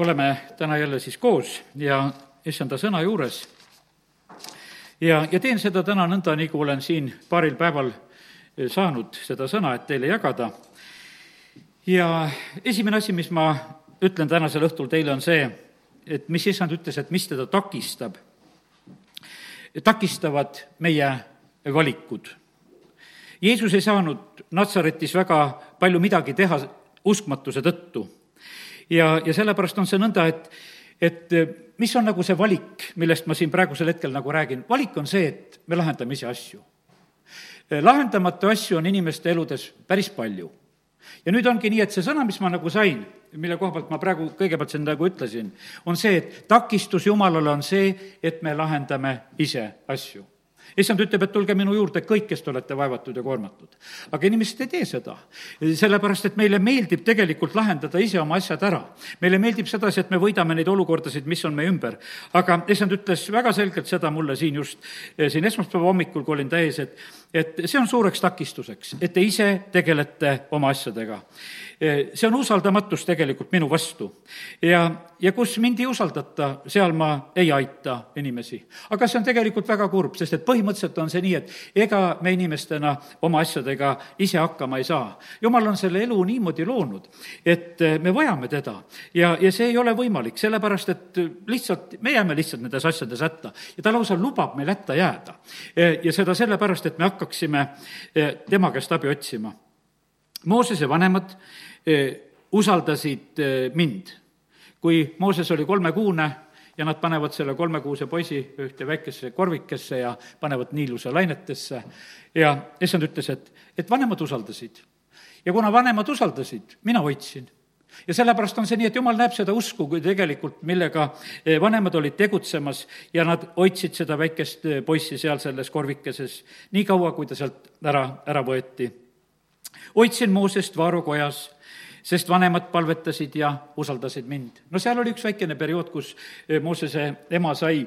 oleme täna jälle siis koos ja issanda sõna juures. ja, ja teen seda täna nõnda, nagu olen siin paaril päeval saanud seda sõna, et teile jagada. ja esimene asi, mis ma ütlen tänasel õhtul teile, on see, et mis issand ütles, et mis teda takistab. takistavad meie valikud. Jeesus ei saanud Natsaretis väga palju midagi teha uskmatuse tõttu ja, ja sellepärast on see nõnda, et, et eh, mis on nagu see valik, millest ma siin praegusel hetkel nagu räägin, valik on see, et me lahendame ise asju. Eh, lahendamatu asju on inimeste eludes päris palju. ja nüüd ongi nii, et see sõna, mis ma nagu sain, mille koha pealt ma praegu kõigepealt siin nagu ütlesin, on see, et takistus Jumalale on see, et me lahendame ise asju issand ütleb, et tulge minu juurde kõik, kes te olete vaevatud ja koormatud. aga inimesed ei tee seda, sellepärast et meile meeldib tegelikult lahendada ise oma asjad ära. meile meeldib sedasi, et me võidame neid olukordasid, mis on meie ümber. aga issand ütles väga selgelt seda mulle siin just, siin esmaspäeva hommikul, kui olin täis, et et see on suureks takistuseks, et te ise tegelete oma asjadega. See on usaldamatus tegelikult minu vastu. ja, ja kus mind ei usaldata, seal ma ei aita inimesi. aga see on tegelikult väga kurb, sest et põhimõtteliselt on see nii, et ega me inimestena oma asjadega ise hakkama ei saa. jumal on selle elu niimoodi loonud, et me vajame teda ja, ja see ei ole võimalik, sellepärast et lihtsalt, me jääme lihtsalt nendes asjades hätta ja ta lausa lubab meil hätta jääda. ja seda sellepärast, et me hakkaksime eh, tema käest abi otsima. Moosese vanemad eh, usaldasid mind. kui Mooses oli kolmekuune ja nad panevad selle kolmekuuse poisi ühte väikesse korvikesse ja panevad niiluse lainetesse ja issand ütles, et, et vanemad usaldasid. ja kuna vanemad usaldasid, mina hoidsin ja sellepärast on see nii, et jumal näeb seda usku, kui tegelikult, millega vanemad olid tegutsemas ja nad hoidsid seda väikest poissi seal selles korvikeses nii kaua, kui ta sealt ära, ära võeti. hoidsin Moosest vaarukojas, sest vanemad palvetasid ja usaldasid mind. no seal oli üks väikene periood, kus eh, Moosese ema sai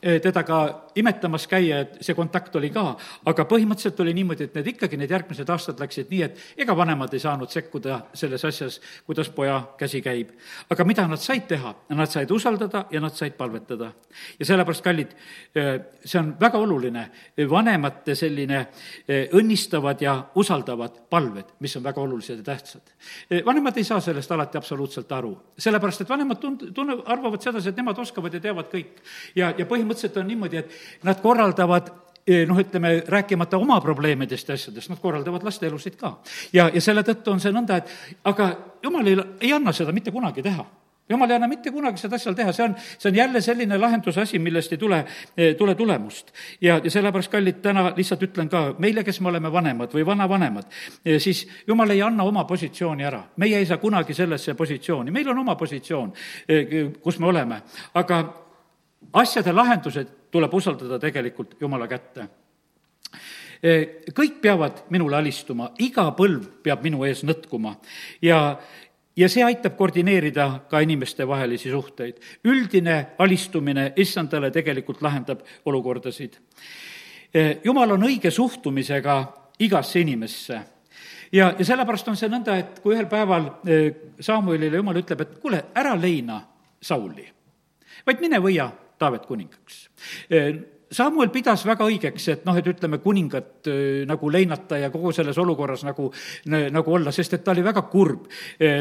teda ka imetamas käia, et see kontakt oli ka, aga põhimõtteliselt oli niimoodi, et need ikkagi, need järgmised aastad läksid nii, et ega vanemad ei saanud sekkuda selles asjas, kuidas poja käsi käib. aga mida nad said teha? Nad said usaldada ja nad said palvetada. ja sellepärast, kallid, eh, see on väga oluline, vanemate selline eh, õnnistavad ja usaldavad palved, mis on väga olulised ja tähtsad. vanemad ei saa sellest alati absoluutselt aru, sellepärast et vanemad tund-, tunne-, arvavad sedasi, et nemad oskavad ja teavad kõik. ja, ja põhimõtteliselt põhimõtteliselt on niimoodi, et nad korraldavad eh, noh, ütleme, rääkimata oma probleemidest ja asjadest, nad korraldavad laste elusid ka. ja, ja selle tõttu on see nõnda, et aga jumal ei, ei anna seda mitte kunagi teha jumal ei anna mitte kunagi seda asja teha, see on, see on jälle selline lahenduse asi, millest ei tule, eh, tule tulemust. ja, ja sellepärast, kallid, täna lihtsalt ütlen ka meile, kes me oleme vanemad või vanavanemad, eh, siis jumal ei anna oma positsiooni ära. meie ei saa kunagi sellesse positsiooni, meil on oma positsioon, kus me oleme, aga asjade lahendused tuleb usaldada tegelikult Jumala kätte. kõik peavad minule alistuma, iga põlv peab minu ees nõtkuma ja, ja see aitab koordineerida ka inimestevahelisi suhteid. üldine alistumine issandale tegelikult lahendab olukordasid. jumal on õige suhtumisega igasse inimesse ja, ja sellepärast on see nõnda, et kui ühel päeval Samuelile jumal ütleb, et kuule, ära leina Sauli, vaid mine võia Taavet kuningaks. Samuel pidas väga õigeks, et noh, et ütleme, kuningat nagu leinata ja kogu selles olukorras nagu, nagu olla, sest et ta oli väga kurb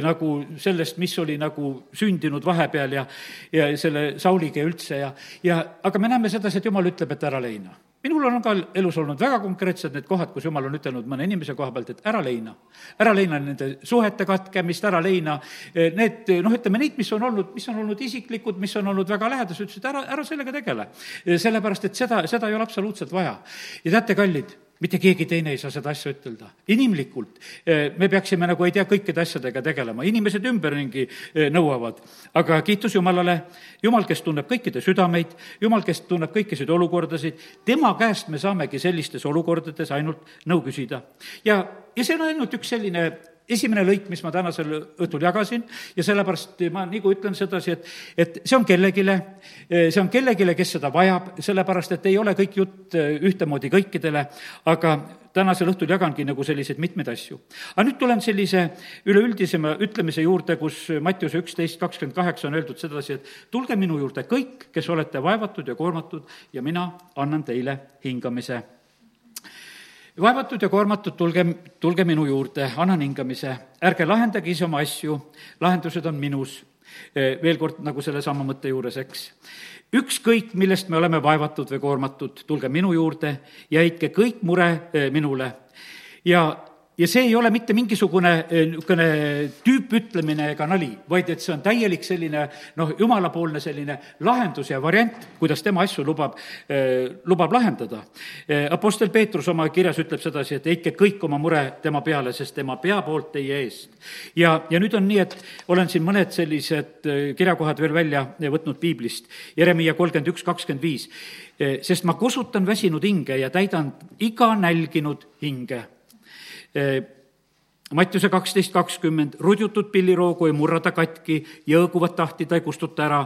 nagu sellest, mis oli nagu sündinud vahepeal ja, ja selle Sauliga üldse ja, ja aga me näeme sedasi, et jumal ütleb, et ära leina minul on ka elus olnud väga konkreetsed need kohad, kus jumal on ütelnud mõne inimese koha pealt, et ära leina. ära leina nende suhete katkemist, ära leina eh, need, noh, ütleme neid, mis on olnud, mis on olnud isiklikud, mis on olnud väga lähedased, ütlesid ära, ära sellega tegele. Eh, sellepärast, et seda, seda ei ole absoluutselt vaja. ja teate, kallid mitte keegi teine ei saa seda asja ütelda. inimlikult eh, me peaksime nagu ei tea, kõikide asjadega tegelema, inimesed ümberringi eh, nõuavad, aga kiitus Jumalale, Jumal, kes tunneb kõikide südameid, Jumal, kes tunneb kõikisid olukordasid, tema käest me saamegi sellistes olukordades ainult nõu küsida. ja, ja see on ainult üks selline esimene lõik, mis ma tänasel õhtul jagasin ja sellepärast ma nagu ütlen sedasi, et, et see on kellelegi, see on kellelegi, kes seda vajab, sellepärast et ei ole kõik jutt ühtemoodi kõikidele, aga tänasel õhtul jagangi nagu selliseid mitmeid asju. aga nüüd tulen sellise üleüldisema ütlemise juurde, kus Mattiuse üksteist kakskümmend kaheksa on öeldud sedasi, et tulge minu juurde kõik, kes olete vaevatud ja koormatud ja mina annan teile hingamise vaevatud ja koormatud, tulge, tulge minu juurde, annan hingamise, ärge lahendage ise oma asju, lahendused on minus. veel kord nagu sellesama mõtte juures, eks. ükskõik, millest me oleme vaevatud või koormatud, tulge minu juurde ja heitke kõik mure minule. ja ja see ei ole mitte mingisugune eh, niisugune tüüpütlemine ega nali, vaid et see on täielik selline noh, jumalapoolne selline lahendus ja variant, kuidas tema asju lubab, eh, lubab lahendada. Eh, Apostel Peetrus oma kirjas ütleb sedasi, et heitke kõik oma mure tema peale, sest tema peab hoolt teie eest. ja, ja nüüd on nii, et olen siin mõned sellised kirjakohad veel välja võtnud piiblist, Jeremiah kolmkümmend üks, kakskümmend viis, sest ma kosutan väsinud hinge ja täidan iga nälginud hinge Mattiuse kaksteist kakskümmend, rudjutud pilliroogu ei murra ta katki, jõõguvat tahti ta ei kustuta ära,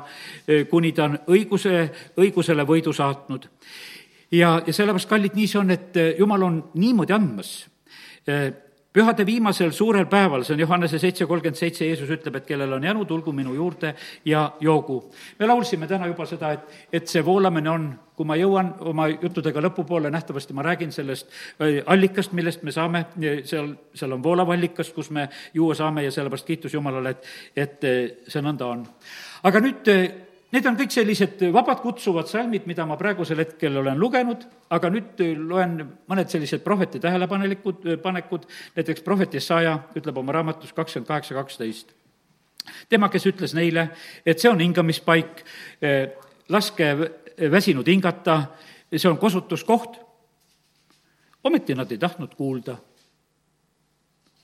eh, kuni ta on õiguse, õigusele võidu saatnud. ja, ja sellepärast, kallid, nii see on, et eh, jumal on niimoodi andmas pühade viimasel suurel päeval, see on Johannese seitse kolmkümmend seitse, Jeesus ütleb, et kellel on jäänud, tulgu minu juurde ja joogu. me laulsime täna juba seda, et, et see voolamine on, kui ma jõuan oma juttudega lõpupoole, nähtavasti ma räägin sellest äh, allikast, millest me saame, seal, seal on voolav allikas, kus me juua saame ja sellepärast kiitus Jumalale, et, et äh, see nõnda on. aga nüüd äh, Need on kõik sellised vabad kutsuvad salmid, mida ma praegusel hetkel olen lugenud, aga nüüd loen mõned sellised prohveti tähelepanelikud, panekud, näiteks prohvet Jesaja ütleb oma raamatus kakskümmend kaheksa, kaksteist. tema, kes ütles neile, et see on hingamispaik, laske väsinud hingata, see on kosutuskoht, ometi nad ei tahtnud kuulda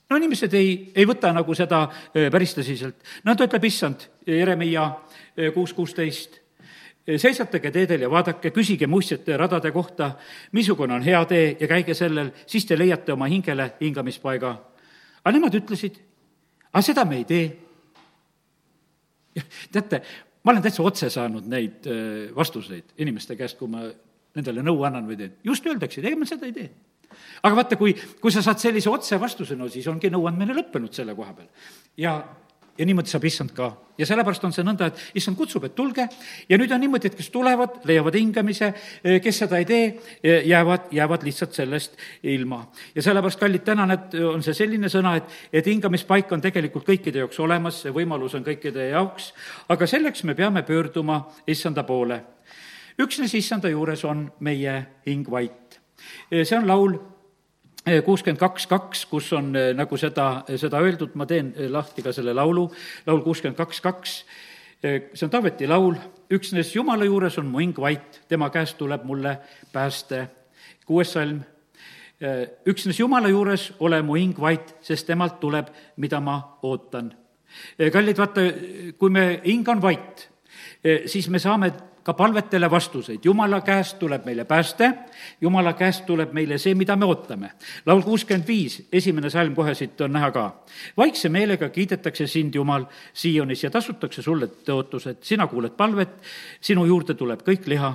no inimesed ei, ei võta nagu seda päris tõsiselt. ta ütleb, issand, Jeremiah kuus kuusteist, seisatage teedel ja vaadake, küsige muistjate radade kohta, missugune on hea tee ja käige sellel, siis te leiate oma hingele hingamispaiga. aga nemad ütlesid, aga seda me ei tee. teate, ma olen täitsa otse saanud neid vastuseid inimeste käest, kui ma nendele nõu annan või teen. just öeldakse, ega me seda ei tee aga vaata, kui, kui sa saad sellise otsevastuse, no siis ongi nõuandmine lõppenud selle koha peal. ja ja niimoodi saab issand ka. ja sellepärast on see nõnda, et issand kutsub, et tulge ja nüüd on niimoodi, et kes tulevad, leiavad hingamise, kes seda ei tee, jäävad, jäävad lihtsalt sellest ilma. ja sellepärast, kallid, tänan, et on see selline sõna, et, et hingamispaik on tegelikult kõikide jaoks olemas, see võimalus on kõikide jaoks, aga selleks me peame pöörduma issanda poole. üksnes issanda juures on meie hing vait. See on laul kuuskümmend kaks, kaks, kus on nagu seda, seda öeldud, ma teen lahti ka selle laulu, laul kuuskümmend kaks, kaks, see on Taaveti laul, üksnes Jumala juures on mu hing vait, tema käest tuleb mulle pääste. kuues salm, üksnes Jumala juures ole mu hing vait, sest temalt tuleb, mida ma ootan. kallid, vaata, kui me, hing on vait, siis me saame ka palvetele vastuseid. jumala käest tuleb meile pääste, jumala käest tuleb meile see, mida me ootame. laul kuuskümmend viis, esimene salm kohe siit on näha ka. vaikse meelega kiidetakse sind, Jumal, Siionis ja tasutakse sulle tõotused, sina kuuled palvet, sinu juurde tuleb kõik liha.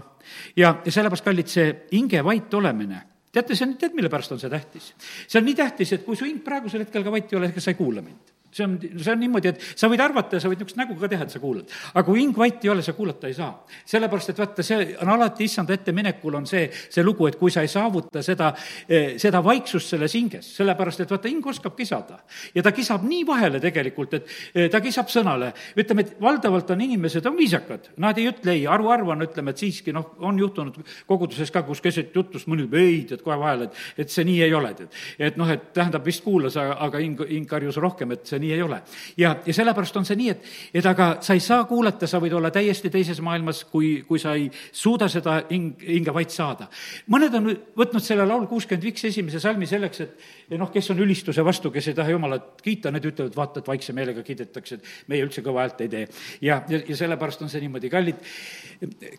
ja, ja sellepärast, kallid, see hinge vait olemine teate, see on, tead, mille pärast on see tähtis? see on nii tähtis, et kui su hing praegusel hetkel ka vait ei ole, ega sa ei kuula mind see on, see on niimoodi, et sa võid arvata ja sa võid niisugust nägu ka teha, et sa kuulad. aga kui hing vait ei ole, sa kuulata ei saa. sellepärast, et vaata, see on alati issanda etteminekul on see, see lugu, et kui sa ei saavuta seda, eh, seda vaiksust selles hinges, sellepärast et vaata, hing oskab kisada. ja ta kisab nii vahele tegelikult, et eh, ta kisab sõnale. ütleme, et valdavalt on inimesed, on viisakad, nad ei ütle ei, haruharva on, ütleme, et siiski noh, on juhtunud koguduses ka, kus keset jutlust mõni ütleb ei, tead kohe vahele, et, et see nii ei ole, tead. et noh, et tähendab, vist kuulas, aga hing, hing karjus rohkem, et see nii ei ole. ja, ja sellepärast on see nii, et, et aga sa ei saa kuulata, sa võid olla täiesti teises maailmas, kui, kui sa ei suuda seda hing, hinge vait saada. mõned on võtnud selle laul kuuskümmend viis esimese salmi selleks, et noh, kes on ülistuse vastu, kes ei taha Jumalat kiita, need ütlevad, vaata, et vaikse meelega kiidetakse, et meie üldse kõva häält ei tee. ja, ja, ja sellepärast on see niimoodi, kallid,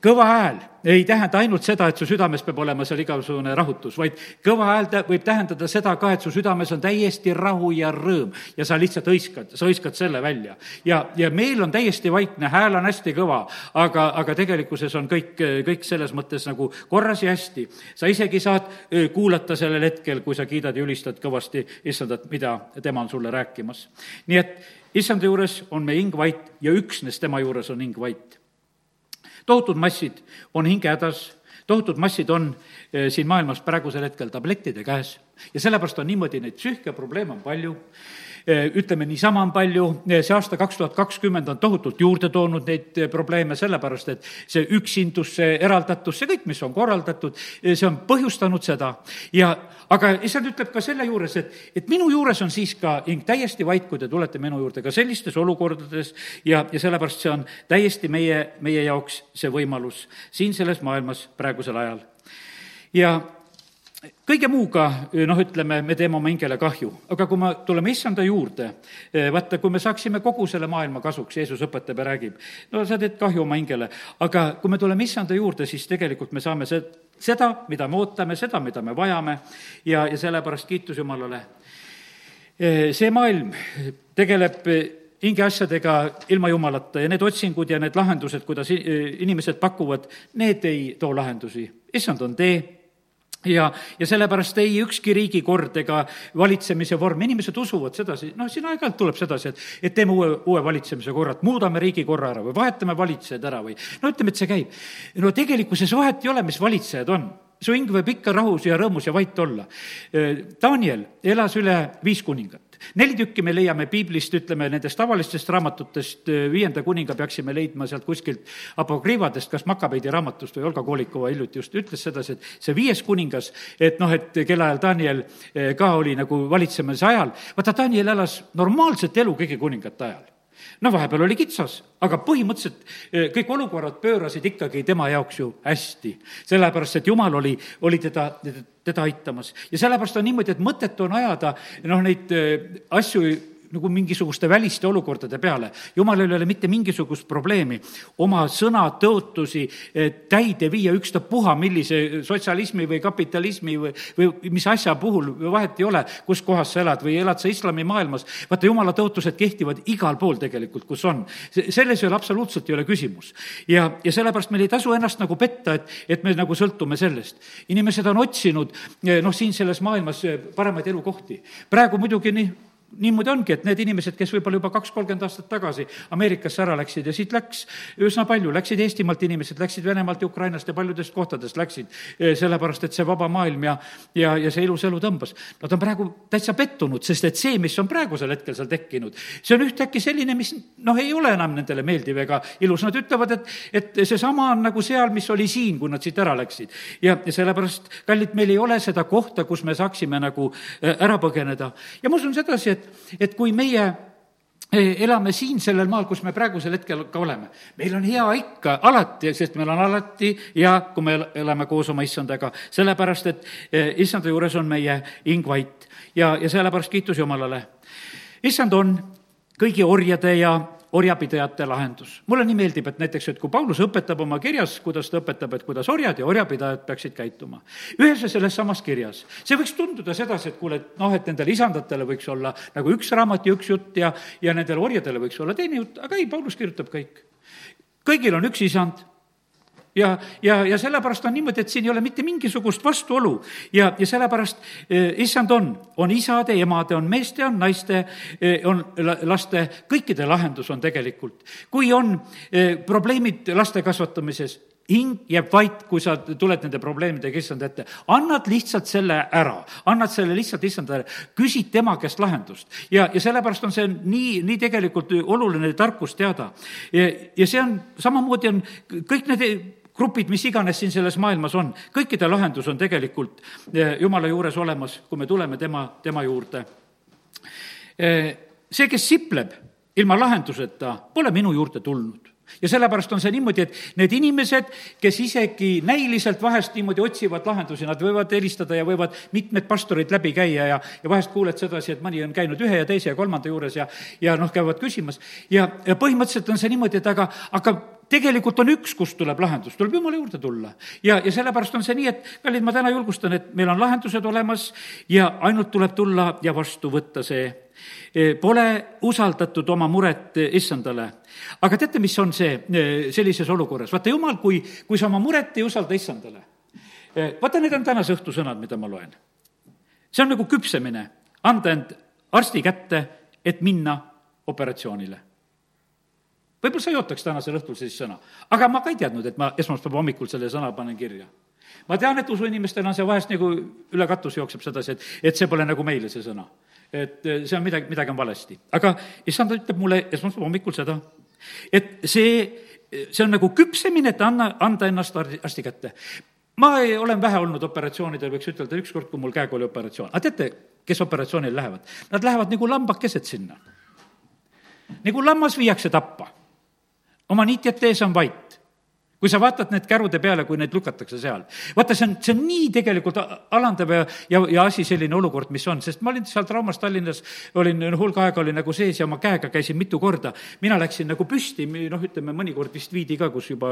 kõva hääl ei tähenda ainult seda, et su südames peab olema seal igasugune rahutus, vaid kõva hääl võib tähendada seda ka, et su südames on täiesti rahu ja rõõm ja sa lihtsalt hõiskad, sa hõiskad selle välja. ja, ja meil on täiesti vaikne, hääl on hästi kõva, aga, aga tegelikkuses on kõik, kõik selles mõttes nagu korras ja hästi. sa isegi saad kuulata sellel hetkel, kui sa kiidad ja ülistad kõvasti issandat, mida tema on sulle rääkimas. nii et issanda juures on meie hing vait ja üksnes tema juures on hing vait. tohutud massid on hingehädas, tohutud massid on siin maailmas praegusel hetkel tablettide käes ja sellepärast on niimoodi, neid psüühiaprobleeme on palju Eh, ütleme, niisama on palju, eh, see aasta kaks tuhat kakskümmend on tohutult juurde toonud neid eh, probleeme, sellepärast et see üksindus, see eraldatus, see kõik, mis on korraldatud, see on põhjustanud seda. ja aga issand ütleb ka selle juures, et, et minu juures on siis ka hing täiesti vait, kui te tulete minu juurde ka sellistes olukordades ja, ja sellepärast see on täiesti meie, meie jaoks see võimalus siin selles maailmas praegusel ajal. ja kõige muuga, noh, ütleme, me teeme oma hingele kahju, aga kui me tuleme issanda juurde, eh, vaata, kui me saaksime kogu selle maailma kasuks, Jeesus õpetab ja räägib, no sa teed kahju oma hingele, aga kui me tuleme issanda juurde, siis tegelikult me saame see, seda, mida me ootame, seda, mida me vajame ja, ja sellepärast kiitus Jumalale. Eh, see maailm tegeleb hingeasjadega ilma Jumalata ja need otsingud ja need lahendused, kuidas inimesed pakuvad, need ei too lahendusi. issand on tee ja, ja sellepärast ei ükski riigikord ega valitsemise vorm, inimesed usuvad sedasi, noh, siin aeg-ajalt tuleb sedasi, et, et teeme uue, uue valitsemise korra, et muudame riigikorra ära või vahetame valitsejad ära või no ütleme, et see käib. no tegelikkuses vahet ei ole, mis valitsejad on su hing võib ikka rahus ja rõõmus ja vait olla. Daniel elas üle viis kuningat neli tükki me leiame piiblist, ütleme nendest tavalistest raamatutest, viienda kuninga peaksime leidma sealt kuskilt apokriivadest, kas Makabeidi raamatust või Olga Kolikova hiljuti just ütles sedasi, et see viies kuningas, et noh, et kelle ajal Daniel eh, ka oli nagu valitsemise ajal, vaata, Daniel elas normaalset elu kõigi kuningate ajal no vahepeal oli kitsas, aga põhimõtteliselt eh, kõik olukorrad pöörasid ikkagi tema jaoks ju hästi. sellepärast, et Jumal oli, oli teda, teda aitamas. ja sellepärast on niimoodi, et mõttetu on ajada noh, neid eh, asju nagu mingisuguste väliste olukordade peale. jumalal ei ole mitte mingisugust probleemi oma sõna tõotusi eh, täide viia ükstapuha, millise sotsialismi või kapitalismi või, või mis asja puhul, vahet ei ole, kus kohas sa elad või elad sa islamimaailmas. vaata, jumala tõotused kehtivad igal pool tegelikult, kus on. selles ei ole absoluutselt, ei ole küsimus. ja, ja sellepärast meil ei tasu ennast nagu petta, et, et me nagu sõltume sellest. inimesed on otsinud eh, noh, siin selles maailmas eh, paremaid elukohti. praegu muidugi nii niimoodi ongi, et need inimesed, kes võib-olla juba kaks-kolmkümmend aastat tagasi Ameerikasse ära läksid ja siit läks üsna palju, läksid Eestimaalt inimesed, läksid Venemaalt ja Ukrainast ja paljudest kohtadest läksid, eh, sellepärast et see vaba maailm ja, ja, ja see ilus elu tõmbas. Nad on praegu täitsa pettunud, sest et see, mis on praegusel hetkel seal tekkinud, see on ühtäkki selline, mis noh, ei ole enam nendele meeldiv ega ilus, nad ütlevad, et, et seesama on nagu seal, mis oli siin, kui nad siit ära läksid. ja, ja sellepärast, kallid, meil ei ole seda kohta, kus me saaksime nagu eh, ära põgeneda. ja ma usun sedasi, et et, et kui meie e, elame siin sellel maal, kus me praegusel hetkel ka oleme. meil on hea ikka alati, sest meil on alati hea, kui me elame koos oma issandaga, sellepärast et e, issanda juures on meie hing vait ja, ja sellepärast kiitus Jumalale. issand on kõigi orjade ja orjapidajate lahendus. mulle nii meeldib, et näiteks, et kui Paulus õpetab oma kirjas, kuidas ta õpetab, et kuidas orjad ja orjapidajad peaksid käituma. ühes ja selles samas kirjas. see võiks tunduda sedasi, et kuule, et noh, et nendele isandatele võiks olla nagu üks raamat ja üks jutt ja, ja nendele orjadele võiks olla teine jutt, aga ei, Paulus kirjutab kõik. kõigil on üks isand ja, ja, ja sellepärast on niimoodi, et siin ei ole mitte mingisugust vastuolu ja, ja sellepärast eh, issand on, on isade, emade, on meeste, on naiste, eh, on laste, kõikide lahendus on tegelikult. kui on eh, probleemid laste kasvatamises, hing jääb vait, kui sa tuled nende probleemidega issand ette. annad lihtsalt selle ära, annad selle lihtsalt issandale, küsid tema käest lahendust. ja, ja sellepärast on see nii, nii tegelikult oluline tarkus teada. ja, ja see on, samamoodi on kõik need grupid, mis iganes siin selles maailmas on, kõikide lahendus on tegelikult eh, Jumala juures olemas, kui me tuleme tema, tema juurde. Eh, see, kes sipleb ilma lahenduseta, pole minu juurde tulnud ja sellepärast on see niimoodi, et need inimesed, kes isegi näiliselt vahest niimoodi otsivad lahendusi, nad võivad helistada ja võivad mitmed pastorid läbi käia ja, ja vahest kuuled sedasi, et mõni on käinud ühe ja teise ja kolmanda juures ja, ja noh, käivad küsimas. ja, ja põhimõtteliselt on see niimoodi, et aga, aga tegelikult on üks, kust tuleb lahendus, tuleb Jumala juurde tulla. ja, ja sellepärast on see nii, et kallid, ma täna julgustan, et meil on lahendused olemas ja ainult tuleb tulla ja vastu võtta see pole usaldatud oma muret issandale. aga teate, mis on see sellises olukorras? vaata, jumal, kui, kui sa oma muret ei usalda issandale, vaata, need on tänase õhtu sõnad, mida ma loen. see on nagu küpsemine, anda end arsti kätte, et minna operatsioonile võib-olla sa ei ootaks tänasel õhtul sellist sõna. aga ma ka ei teadnud, et ma esmaspäeva hommikul selle sõna panen kirja. ma tean, et usuinimestel on see vahest nagu üle katuse jookseb sedasi, et, et see pole nagu meile, see sõna. Et eh, see on midagi, midagi on valesti. aga issand ütleb mulle esmaspäeva hommikul seda, et see, see on nagu küpsemine, et anna, anda ennast arsti, kätte ma ei, olen vähe olnud operatsioonidel, võiks ütelda, ükskord, kui mul käega oli operatsioon. aga teate, kes operatsioonile lähevad? Nad lähevad nagu lambakesed sinna. nagu lammas viiakse tappa oma niitjate ees on vait kui sa vaatad need kärude peale, kui neid lükatakse seal. vaata, see on, see on nii tegelikult alandav ja, ja, ja asi selline olukord, mis on, sest ma olin seal traumas Tallinnas, olin hulga aega oli nagu sees ja oma käega käisin mitu korda. mina läksin nagu püsti, noh, ütleme mõnikord vist viidi ka, kus juba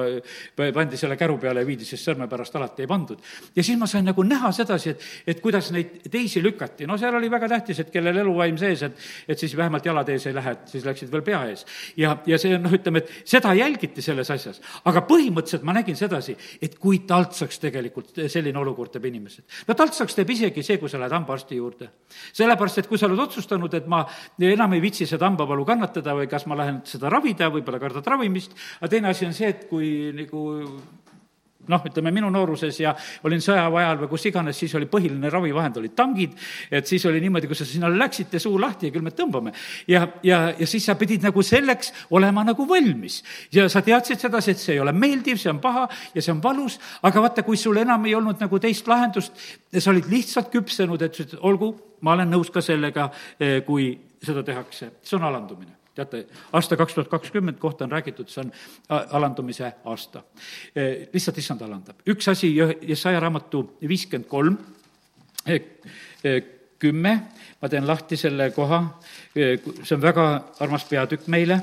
pandi selle käru peale ja viidi, sest sõrme pärast alati ei pandud. ja siis ma sain nagu näha sedasi, et, et kuidas neid teisi lükati, no seal oli väga tähtis, et kellel eluvaim sees, et, et siis vähemalt jalad ees ei lähe, et siis läksid veel pea ees. ja, ja see on, noh, ütleme, et seda jälgiti selles asjas, aga põhimõtteliselt põhimõtteliselt ma nägin sedasi, et kui taltsaks tegelikult selline olukord teeb inimesed. no taltsaks teeb isegi see, kui sa lähed hambaarsti juurde. sellepärast, et kui sa oled otsustanud, et ma enam ei viitsi seda hambavalu kannatada või kas ma lähen seda ravida, võib-olla kardad ravimist, aga teine asi on see, et kui nagu noh, ütleme minu nooruses ja olin sõjaväe ajal või kus iganes, siis oli põhiline ravivahend olid tangid, et siis oli niimoodi, kui sa sinna läksid, tee suu lahti ja küll me tõmbame. ja, ja, ja siis sa pidid nagu selleks olema nagu valmis. ja sa teadsid sedasi, et see ei ole meeldiv, see on paha ja see on valus, aga vaata, kui sul enam ei olnud nagu teist lahendust, sa olid lihtsalt küpsenud, et olgu, ma olen nõus ka sellega, eh, kui seda tehakse, see on alandumine teate, aasta kaks tuhat kakskümmend kohta on räägitud, see on alandumise aasta. E, lihtsalt issand alandab. üks asi, Jesaja raamatu viiskümmend kolm, e, e, kümme, ma teen lahti selle koha, see on väga armas peatükk meile,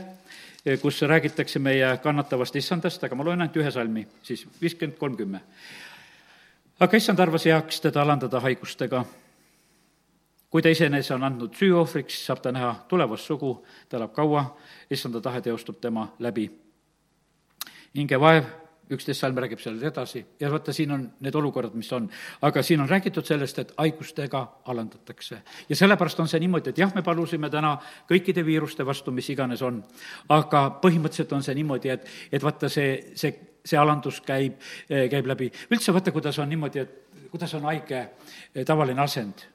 kus räägitakse meie kannatavast issandast, aga ma loen ainult ühe salmi, siis viiskümmend kolm, kümme. aga issand arvas heaks teda alandada haigustega kui ta iseenese on andnud süüohvriks, saab ta näha tulevast sugu, ta elab kaua, issanda tahe teostub tema läbi. hingevaev, üksteist salm räägib sellest edasi ja vaata, siin on need olukorrad, mis on. aga siin on räägitud sellest, et haigustega alandatakse. ja sellepärast on see niimoodi, et jah, me palusime täna kõikide viiruste vastu, mis iganes on, aga põhimõtteliselt on see niimoodi, et, et vaata, see, see, see alandus käib, käib läbi. üldse vaata, kuidas on niimoodi, et kuidas on haige tavaline asend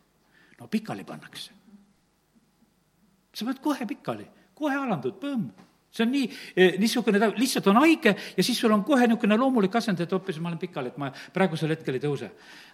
no pikali pannakse. sa pead kohe pikali, kohe alandud, põmm see on nii, eh, niisugune, ta lihtsalt on haige ja siis sul on kohe niisugune loomulik asend, et hoopis ma olen pikali, et ma praegusel hetkel ei tõuse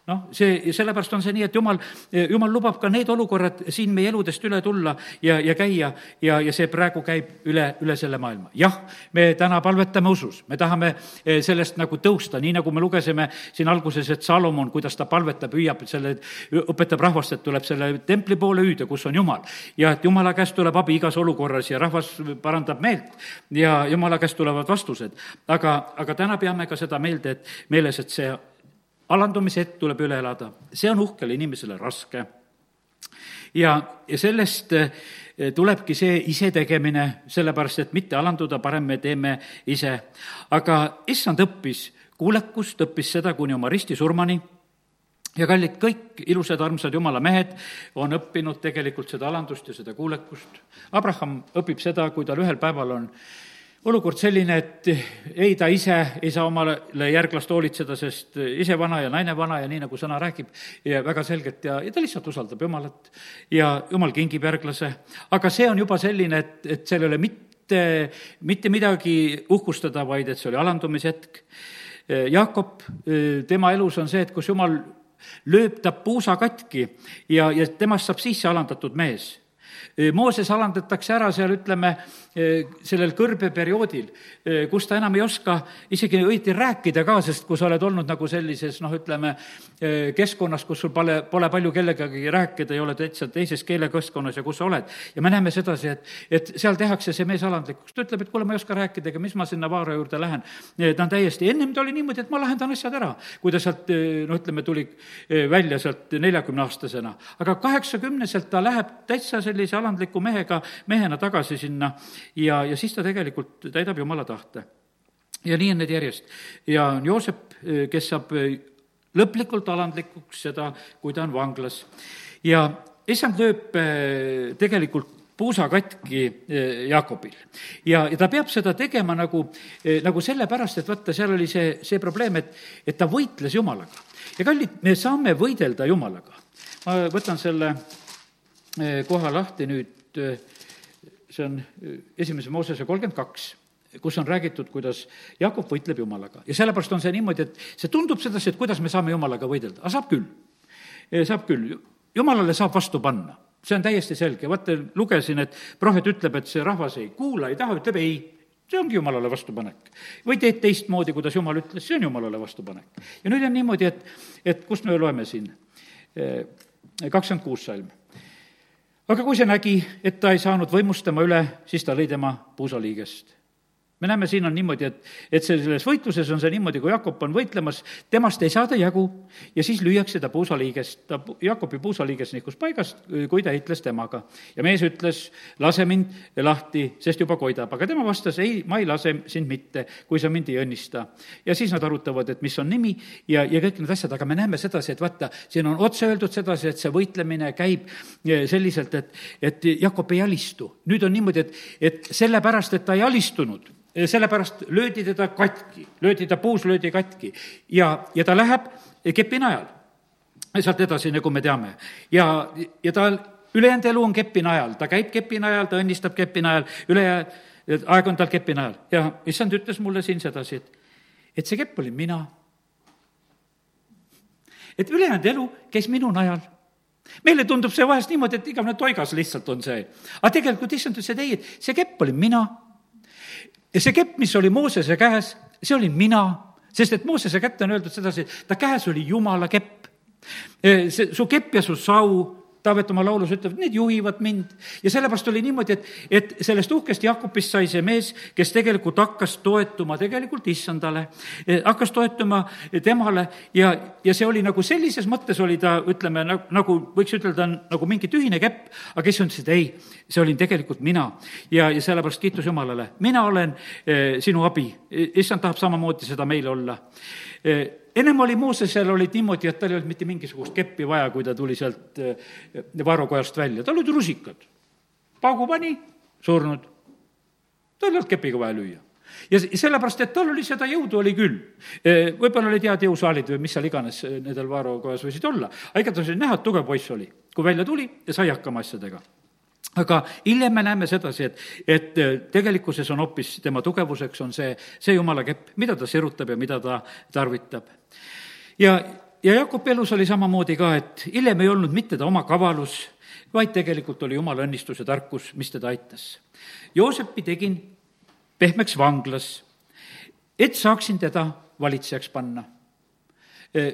noh, see, sellepärast on see nii, et jumal, jumal lubab ka need olukorrad siin meie eludest üle tulla ja, ja käia ja, ja see praegu käib üle, üle selle maailma. jah, me täna palvetame usus, me tahame eh, sellest nagu tõusta, nii nagu me lugesime siin alguses, et Salomon, kuidas ta palvetab, hüüab selle, õpetab rahvast, et tuleb selle templi poole hüüda, kus on Jumal. ja et Jumala käest tuleb abi igas olukorras ja rahvas parandab meelt ja Jumala käest tulevad vastused. aga, aga täna peame ka seda meelde, et meeles, et see alandumise hetk tuleb üle elada, see on uhkele inimesele raske. ja, ja sellest eh, tulebki see isetegemine, sellepärast et mitte alanduda, parem me teeme ise. aga issand õppis kuulekust, õppis seda kuni oma ristisurmani ja kallid, kõik ilusad, armsad jumala mehed on õppinud tegelikult seda alandust ja seda kuulekust. Abraham õpib seda, kui tal ühel päeval on olukord selline, et ei, ta ise ei saa omale järglast hoolitseda, sest ise vana ja naine vana ja nii, nagu sõna räägib, ja väga selgelt ja, ja ta lihtsalt usaldab Jumalat ja Jumal kingib järglase. aga see on juba selline, et, et seal ei ole mitte, mitte midagi uhkustada, vaid et see oli alandumishetk. Jaakop, tema elus on see, et kus Jumal lööb ta puusa katki ja, ja temast saab sisse alandatud mees Mooses alandatakse ära seal, ütleme, sellel kõrbeperioodil, kus ta enam ei oska isegi õieti rääkida ka, sest kui sa oled olnud nagu sellises noh, ütleme, keskkonnas, kus sul pole, pole palju kellegagi rääkida, ei ole täitsa teises keelekeskkonnas ja kus sa oled. ja me näeme sedasi, et, et seal tehakse see mees alandlikuks, ta ütleb, et kuule, ma ei oska rääkida, ega mis ma sinna Vaara juurde lähen. ta on täiesti, ennem ta oli niimoodi, et ma lahendan asjad ära, kui ta sealt no ütleme, tuli välja sealt neljakümneaastasena. aga kaheksakümneselt ta läheb täitsa sellise alandliku mehega, mehena tagasi sinna ja, ja siis ta tegelikult täidab jumala tahte. ja nii on need järjest. ja on Joosep, kes saab lõplikult alandlikuks seda, kui ta on vanglas. ja issand lööb eh, tegelikult puusa katki eh, Jaakobil. ja, ja ta peab seda tegema nagu, eh, nagu sellepärast, et vaata, seal oli see, see probleem, et, et ta võitles Jumalaga. ja kallid, me saame võidelda Jumalaga. ma võtan selle koha lahti nüüd see on äh, esimese Moosese kolmkümmend kaks kus on räägitud, kuidas Jakob võitleb Jumalaga. ja sellepärast on see niimoodi, et see tundub sedasi, et kuidas me saame Jumalaga võidelda, aga saab küll. saab küll, Jumalale saab vastu panna, see on täiesti selge, vaata, lugesin, et prohvet ütleb, et see rahvas ei kuula, ei taha, ütleb ei, see ongi Jumalale vastupanek. või teed teistmoodi, kuidas Jumal ütles, see on Jumalale vastupanek. ja nüüd on niimoodi, et, et kust me loeme siin, kakskümmend kuus salm aga kui see nägi, et ta ei saanud võimust tema üle, siis ta lõi tema puusaliigest me näeme, siin on niimoodi, et, et selles võitluses on see niimoodi, kui Jakob on võitlemas, temast ei saada jagu ja siis lüüakse ta puusaliigest, ta, Jakobi puusaliiges nihkus paigast, kui ta hitles temaga. ja mees ütles, lase mind lahti, sest juba koidab, aga tema vastas, ei, ma ei lase sind mitte, kui sa mind ei õnnista. ja siis nad arutavad, et mis on nimi ja, ja kõik need asjad, aga me näeme sedasi, et vaata, siin on otse öeldud sedasi, et see võitlemine käib eh, selliselt, et, et Jakob ei alistu. nüüd on niimoodi, et, et sellepärast, et ta ei alistunud sellepärast löödi teda katki, löödi ta, puus löödi katki ja, ja ta läheb kepinajal. sealt edasi, nagu me teame. ja, ja ta ülejäänud elu on kepinajal, ta käib kepinajal, ta õnnistab kepinajal, üle aeg on tal kepinajal ja issand ütles mulle siin sedasi, et, et see kepp olin mina. et ülejäänud elu käis minu najal meile tundub see vahest niimoodi, et igavene toigas lihtsalt on see. aga tegelikult issand ütles, et ei, et see kepp olin mina ja see kepp, mis oli Moosese käes, see olin mina, sest et Moosese kätte on öeldud sedasi, ta käes oli Jumala kepp. see, su kepp ja su sau Taavet oma laulus ütleb, need juhivad mind. ja sellepärast oli niimoodi, et, et sellest uhkest Jakobist sai see mees, kes tegelikult hakkas toetuma tegelikult issandale, eh, hakkas toetuma temale ja, ja see oli nagu sellises mõttes oli ta, ütleme, nagu võiks ütelda, nagu mingi tühine kepp, aga kes ütles, et ei, see olin tegelikult mina. ja, ja sellepärast kiitus Jumalale, mina olen eh, sinu abi, issand tahab samamoodi seda meile olla eh, ennem oli Moosesel olid niimoodi, et tal ei olnud mitte mingisugust keppi vaja, kui ta tuli sealt eh, vaarukojast välja, tal olid rusikad. paugu pani, surnud. tal ei olnud kepiga vaja lüüa ja sellepärast, et tal oli seda jõudu, oli küll. Eh, võib-olla olid head jõusaalid või mis seal iganes eh, nendel vaarukojas võisid olla, aga igatahes oli näha, et tugev poiss oli. kui välja tuli ja sai hakkama asjadega aga hiljem me näeme sedasi, et, et äh, tegelikkuses on hoopis tema tugevuseks on see, see jumala kepp, mida ta sirutab ja mida ta tarvitab. ja, ja Jakobi elus oli samamoodi ka, et hiljem ei olnud mitte ta oma kavalus, vaid tegelikult oli jumala õnnistus ja tarkus, mis teda aitas. Joosepi tegin pehmeks vanglas, et saaksin teda valitsejaks panna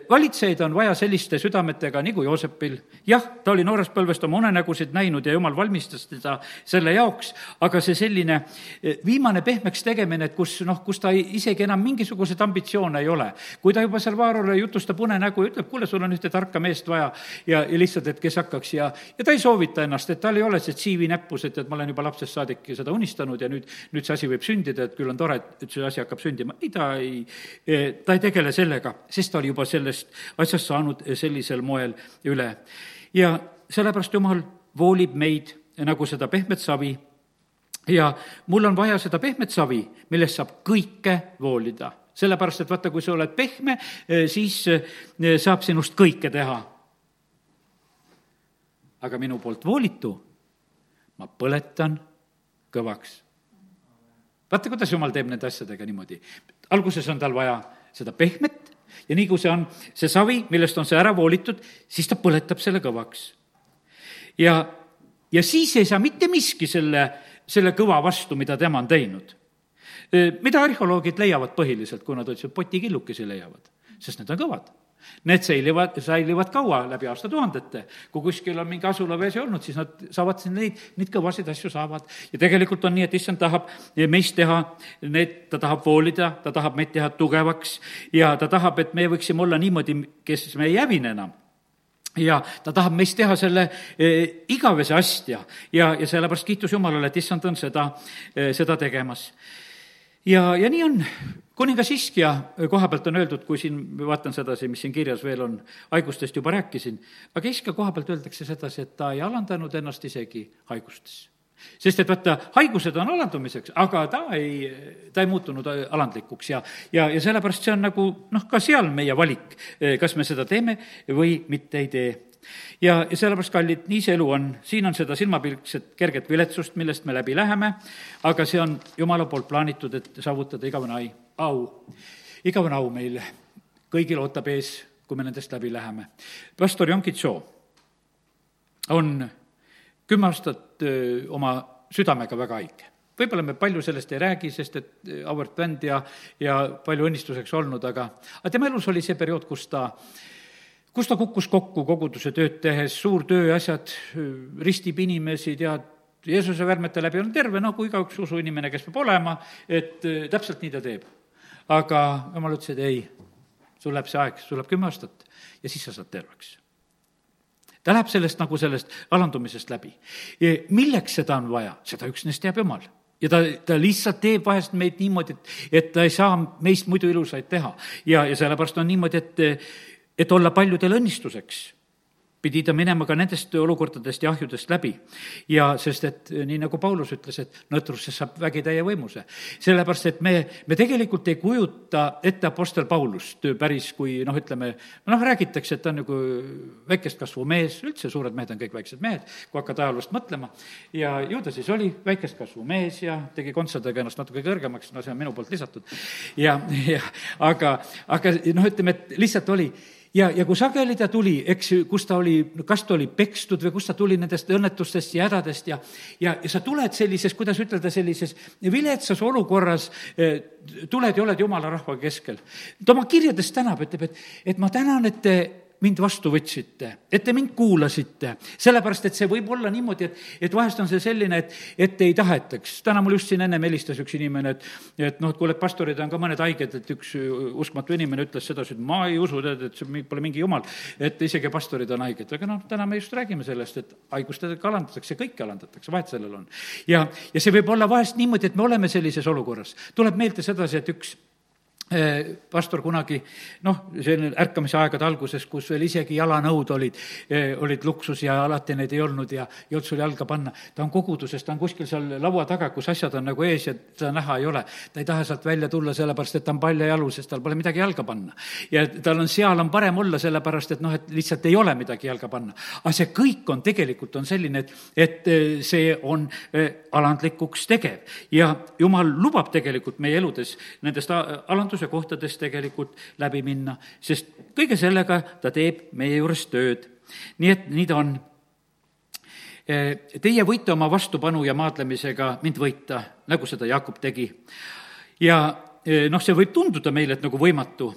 valitsejaid on vaja selliste südametega nagu Joosepil. jah, ta oli noorest põlvest oma unenägusid näinud ja jumal valmistas teda selle jaoks, aga see selline viimane pehmeks tegemine, et kus noh, kus ta isegi enam mingisuguseid ambitsioone ei ole. kui ta juba seal Vaarole jutustab unenägu ja ütleb, kuule, sul on ühte tarka meest vaja ja, ja lihtsalt, et kes hakkaks ja, ja ta ei soovita ennast, et tal ei ole see CV näppus, et, et ma olen juba lapsest saadik seda unistanud ja nüüd, nüüd see asi võib sündida, et küll on tore, et see asi hakkab sündima. ei, ta ei, ta ei tegele sellega, sest ta oli juba sellest asjast saanud sellisel moel üle. ja sellepärast Jumal voolib meid nagu seda pehmet savi ja mul on vaja seda pehmet savi, millest saab kõike voolida. sellepärast, et vaata, kui sa oled pehme, siis saab sinust kõike teha. aga minu poolt voolitu ma põletan kõvaks. vaata, kuidas jumal teeb nende asjadega niimoodi. alguses on tal vaja seda pehmet ja nii kui see on see savi, millest on see ära voolitud, siis ta põletab selle kõvaks. ja, ja siis ei saa mitte miski selle selle kõva vastu, mida tema on teinud. mida arheoloogid leiavad põhiliselt, kui nad ütlesid, potikillukesi leiavad? sest need on kõvad Need säilivad, säilivad kaua, läbi aastatuhandete. kui kuskil on mingi asulavees olnud, siis nad saavad siin neid, neid kõvasid asju saavad. ja tegelikult on nii, et issand tahab meist teha need, ta tahab voolida, ta tahab meid teha tugevaks ja ta tahab, et me võiksime olla niimoodi, kes me ei hävine enam ja ta tahab meist teha selle e, igavese astja ja, ja sellepärast kiitus Jumalale, et issand on seda e,, seda tegemas. ja, ja nii on kuningas Iskja koha pealt on öeldud, kui siin, vaatan sedasi, mis siin kirjas veel on, haigustest juba rääkisin, aga Iskja koha pealt öeldakse sedasi, et ta ei alandanud ennast isegi haigustes. Sest et vaata, haigused on alandumiseks, aga ta ei, ta ei muutunud alandlikuks ja, ja, ja sellepärast see on nagu noh, ka seal meie valik, kas me seda teeme või mitte ei tee. Ja, ja sellepärast, kallid, nii see elu on, siin on seda silmapilkset kerget viletsust, millest me läbi läheme, aga see on Jumala poolt plaanitud, et saavutada igavene ai, au. igavene au meil kõigil ootab ees, kui me nendest läbi läheme. pastor Jonkitso on kümme aastat oma südamega väga haige võib-olla me palju sellest ei räägi, sest et auväärt vend ja, ja palju õnnistuseks olnud, aga, aga tema elus oli see periood, kus ta kus ta kukkus kokku koguduse tööd tehes, suur töö, asjad, ristib inimesi, tead, Jeesuse värmete läbi on terve, nagu igaüks usuinimene, kes peab olema, et täpselt nii ta teeb. Aga jumal ütles, et ei, sul läheb see aeg, sul läheb kümme aastat ja siis sa saad terveks ta läheb sellest nagu sellest alandumisest läbi. milleks seda on vaja, seda üksnes teab Jumal ja ta, ta lihtsalt teeb vahest meid niimoodi, et, et ta ei saa meist muidu ilusaid teha. ja, ja sellepärast on niimoodi, et et olla paljudele õnnistuseks pidi ta minema ka nendest olukordadest ja ahjudest läbi. ja sest, et nii nagu Paulus ütles, et nõtrusest saab vägitäie võimuse. sellepärast, et me, me tegelikult ei kujuta ette Apostel Paulust päris kui noh, ütleme, noh, räägitakse, et ta on nagu väikest kasvu mees, üldse suured mehed on kõik väiksed mehed, kui hakkad ajaloost mõtlema, ja ju ta siis oli väikest kasvu mees ja tegi kontserdega ennast natuke kõrgemaks, no see on minu poolt lisatud. ja, ja aga, aga noh, ütleme, et lihtsalt oli ja, ja kui sageli ta tuli, eks ju, kus ta oli, kas ta oli pekstud või kust ta tuli nendest õnnetustest ja hädadest ja, ja, ja sa tuled sellises, kuidas ütelda, sellises viletsas olukorras, eh, tuled ja oled jumala rahva keskel. ta oma kirjades tänab, ütleb, et, et ma tänan, et te mind vastu võtsite, et te mind kuulasite, sellepärast et see võib olla niimoodi, et, et vahest on see selline, et, et ei tahetaks. täna mul just siin ennem helistas üks inimene, et, et noh, et kuule, et pastorid on ka mõned haiged, et üks uskmatu inimene ütles sedasi, et ma ei usu, tead, et see pole mingi jumal, et isegi pastorid on haiged, aga noh, täna me just räägime sellest, et haigustega alandatakse, kõiki alandatakse, vahet sellel on. ja, ja see võib olla vahest niimoodi, et me oleme sellises olukorras. tuleb meelde sedasi, et üks Äh, pastor kunagi noh, selline ärkamise aegade alguses, kus veel isegi jalanõud olid, äh, olid luksus ja alati neid ei olnud ja ei olnud sul jalga panna. ta on koguduses, ta on kuskil seal laua taga, kus asjad on nagu ees ja teda näha ei ole. ta ei taha sealt välja tulla, sellepärast et ta on paljajalu, sest tal pole midagi jalga panna. ja tal on, seal on parem olla, sellepärast et noh, et lihtsalt ei ole midagi jalga panna. aga see kõik on tegelikult, on selline, et, et äh, see on alandlikuks tegev ja jumal lubab tegelikult meie eludes nendest alandus vajaduse kohtades tegelikult läbi minna, sest kõige sellega ta teeb meie juures tööd. nii et nii ta on. Teie võite oma vastupanu ja maadlemisega mind võita, nagu seda Jaakop tegi. ja noh, see võib tunduda meile, et nagu võimatu,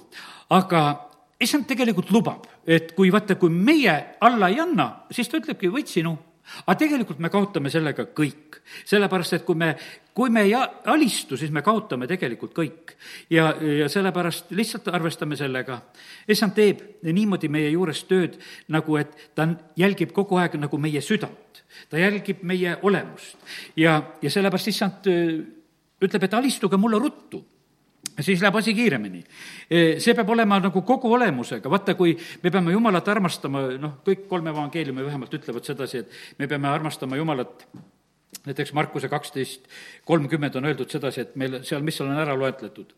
aga issand tegelikult lubab, et kui vaata, kui meie alla ei anna, siis ta ütlebki, võit sinu aga tegelikult me kaotame sellega kõik, sellepärast et kui me, kui me ei alistu, siis me kaotame tegelikult kõik. ja, ja sellepärast lihtsalt arvestame sellega. issand teeb niimoodi meie juures tööd, nagu et ta jälgib kogu aeg nagu meie südant, ta jälgib meie olemust ja, ja sellepärast issand äh, ütleb, et alistuge mulle ruttu siis läheb asi kiiremini. see peab olema nagu kogu olemusega, vaata, kui me peame Jumalat armastama, noh, kõik kolm evangeeliumi vähemalt ütlevad sedasi, et me peame armastama Jumalat näiteks Markuse kaksteist kolmkümmend on öeldud sedasi, et meil seal, mis seal on ära loetletud,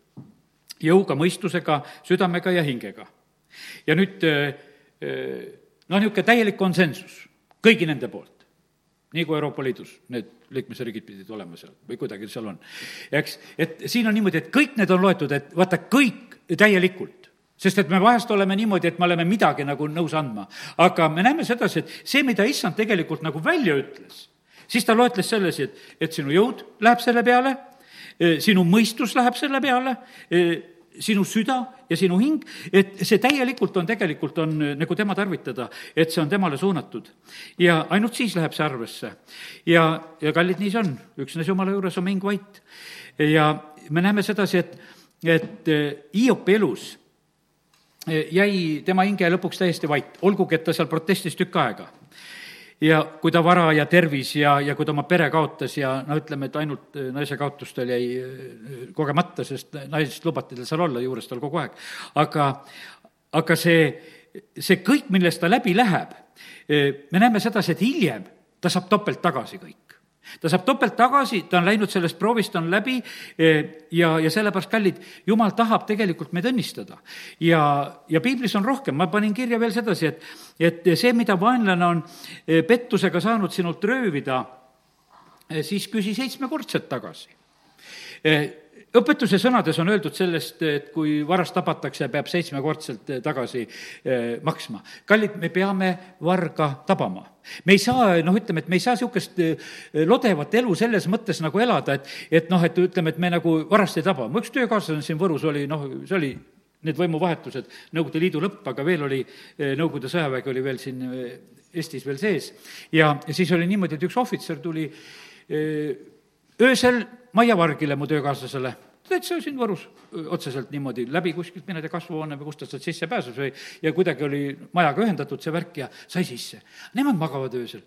jõuga, mõistusega, südamega ja hingega. ja nüüd noh, niisugune täielik konsensus kõigi nende poolt nii kui Euroopa Liidus need liikmesriigid pidid olema seal või kuidagi seal on. eks, et siin on niimoodi, et kõik need on loetud, et vaata, kõik täielikult sest et me vahest oleme niimoodi, et me oleme midagi nagu nõus andma. aga me näeme sedasi, et see, mida issand tegelikult nagu välja ütles, siis ta loetles selles, et, et sinu jõud läheb selle peale, sinu mõistus läheb selle peale, sinu süda ja sinu hing, et see täielikult on, tegelikult on nagu tema tarvitada, et see on temale suunatud. ja ainult siis läheb see arvesse. ja, ja kallid, nii see on, üksnes jumala juures on hing vait. ja me näeme sedasi, et, et Hiopi elus jäi tema hinge lõpuks täiesti vait, olgugi et ta seal protestis tükk aega ja kui ta vara ja tervis ja, ja kui ta oma pere kaotas ja no ütleme, et ainult äh, naise kaotus tal jäi äh, kogemata, sest naisest lubati tal seal olla juures tal kogu aeg. aga, aga see, see kõik, millest ta läbi läheb, äh, me näeme sedasi, et hiljem ta saab topelt tagasi kõik ta saab topelt tagasi, ta on läinud sellest proovist, on läbi eh, ja, ja sellepärast, kallid, jumal tahab tegelikult meid õnnistada. ja, ja piiblis on rohkem, ma panin kirja veel sedasi, et, et see, mida vaenlane on eh, pettusega saanud sinult röövida, eh, siis küsi seitsmekordselt tagasi õpetuse sõnades on öeldud sellest, et kui varast tabatakse, peab seitsmekordselt eh, tagasi eh, maksma. kallid, me peame varga tabama. me ei saa, noh, ütleme, et me ei saa niisugust eh, lodevat elu selles mõttes nagu elada, et, et noh, et ütleme, et me nagu varast ei taba. mu üks töökaaslane siin Võrus oli, noh, see oli need võimuvahetused, Nõukogude Liidu lõpp, aga veel oli, Nõukogude sõjavägi oli veel siin Eestis veel sees. ja siis oli niimoodi, et üks ohvitser tuli öösel Maia Vargile, mu töökaaslasele, täitsa siin Võrus, otseselt niimoodi läbi kuskilt, mine tea, kasvuhoone või kust ta sealt sisse pääses või ja kuidagi oli majaga ühendatud see värk ja sai sisse. Nemad magavad öösel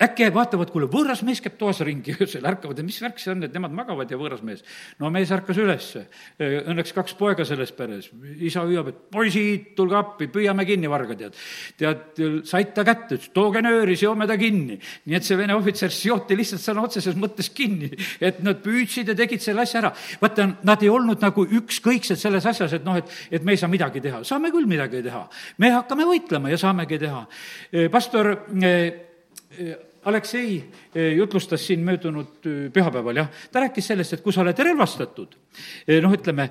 äkki vaatavad, kuule, võõras mees käib toas ringi öösel, ärkavad, et mis värk see on, et nemad magavad ja võõras mees. no mees ärkas ülesse, õnneks kaks poega selles peres, isa hüüab, et poisid, tulge appi, püüame kinni varga, tead. tead, said ta kätte, ütles tooge nööri, seome ta kinni. nii et see vene ohvitser seoti lihtsalt sõna otseses mõttes kinni, et nad püüdsid ja tegid selle asja ära. vaata, nad ei olnud nagu ükskõiksed selles asjas, et noh, et, et me ei saa midagi teha, saame küll midagi teha. me hakkame võitlema ja saamegi teha. pastor Aleksei eh, jutlustas siin möödunud eh, pühapäeval, jah, ta rääkis sellest, et kui sa oled relvastatud, eh, noh, ütleme,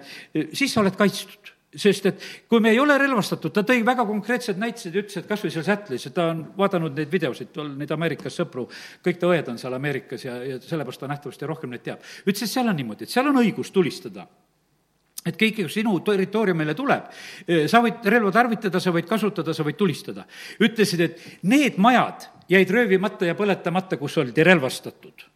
siis sa oled kaitstud. Sest et kui me ei ole relvastatud, ta tõi väga konkreetsed näited ja ütles, et kas või seal Sätlis, et ta on vaadanud neid videosid, tal neid Ameerikas sõpru, kõik ta õed on seal Ameerikas ja, ja sellepärast ta nähtavasti rohkem neid teab. ütles, et seal on niimoodi, et seal on õigus tulistada et kõik, sinu territooriumile tuleb, sa võid relva tarvitada, sa võid kasutada, sa võid tulistada. ütlesid, et need majad jäid röövimata ja põletamata, kus oldi relvastatud.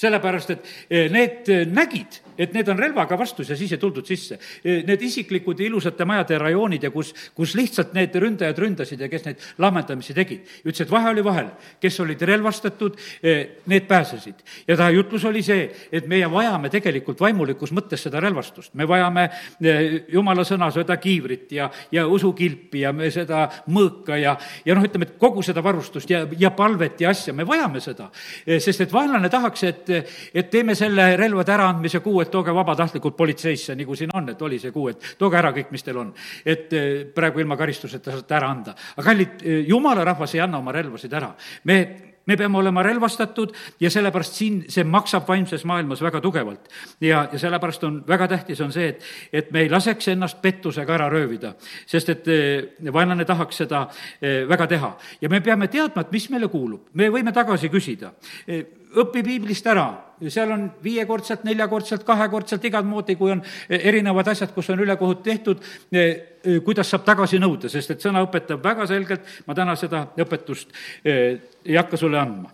sellepärast, et need nägid et need on relvaga vastus ja siis ei tuldud sisse. Need isiklikud ilusate majade rajoonid ja kus, kus lihtsalt need ründajad ründasid ja kes neid laamendamisi tegid. ütles, et vahe oli vahel, kes olid relvastatud, need pääsesid. ja ta jutlus oli see, et meie vajame tegelikult vaimulikus mõttes seda relvastust. me vajame jumala sõna, seda kiivrit ja, ja usukilpi ja me seda mõõka ja, ja noh, ütleme, et kogu seda varustust ja, ja palvet ja asja, me vajame seda. sest et vaenlane tahaks, et, et teeme selle relvade äraandmise kuu, et et tooge vabatahtlikult politseisse, nagu siin on, et oli see kuu, et tooge ära kõik, mis teil on. et eh, praegu ilma karistuseta saate ära anda. aga kallid, eh, jumala rahvas ei anna oma relvasid ära. me me peame olema relvastatud ja sellepärast siin see maksab vaimses maailmas väga tugevalt. ja, ja sellepärast on väga tähtis, on see, et, et me ei laseks ennast pettusega ära röövida, sest et eh, vaenlane tahaks seda väga teha. ja me peame teadma, et mis meile kuulub, me võime tagasi küsida õpi piiblist ära, seal on viiekordselt, neljakordselt, kahekordselt, igat moodi, kui on erinevad asjad, kus on ülekohut tehtud, e, e, kuidas saab tagasi nõuda, sest et sõna õpetab väga selgelt, ma täna seda õpetust e, ei hakka sulle andma.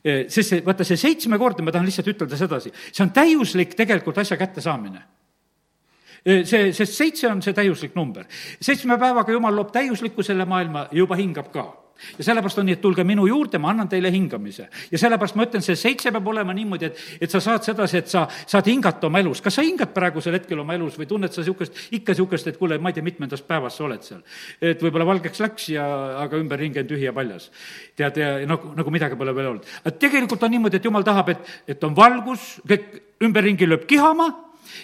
Sest see, vaata, see seitsmekordne, ma tahan lihtsalt ütelda sedasi, see on täiuslik tegelikult asja kättesaamine. See, sest seitse on see täiuslik number. seitsme päevaga Jumal loob täiusliku selle maailma ja juba hingab ka ja sellepärast on nii, et tulge minu juurde, ma annan teile hingamise. ja sellepärast ma ütlen, see seitse peab olema niimoodi, et, et sa saad sedasi, et sa saad hingata oma elus. kas sa hingad praegusel hetkel oma elus või tunned sa niisugust, ikka niisugust, et kuule, ma ei tea, mitmendas päevas sa oled seal. et võib-olla valgeks läks ja, aga ümberringi on tühi ja paljas. tead, ja nagu, nagu midagi pole veel olnud. aga tegelikult on niimoodi, et jumal tahab, et, et on valgus, kõik ümberringi lööb kihama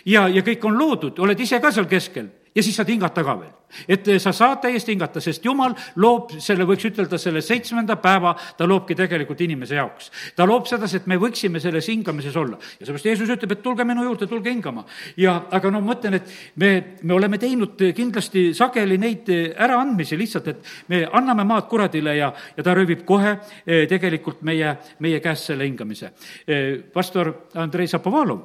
ja, ja kõik on loodud, oled ise ka seal keskel ja siis saad hingata ka veel. et sa saad täiesti hingata, sest jumal loob selle, võiks ütelda, selle seitsmenda päeva, ta loobki tegelikult inimese jaoks. ta loob sedasi, et me võiksime selles hingamises olla. ja seepärast Jeesus ütleb, et tulge minu juurde, tulge hingama. ja aga no ma mõtlen, et me, me oleme teinud kindlasti sageli neid äraandmisi lihtsalt, et me anname maad kuradile ja, ja ta röövib kohe eh, tegelikult meie, meie käest selle hingamise. Eh, pastor Andrei Zapovalov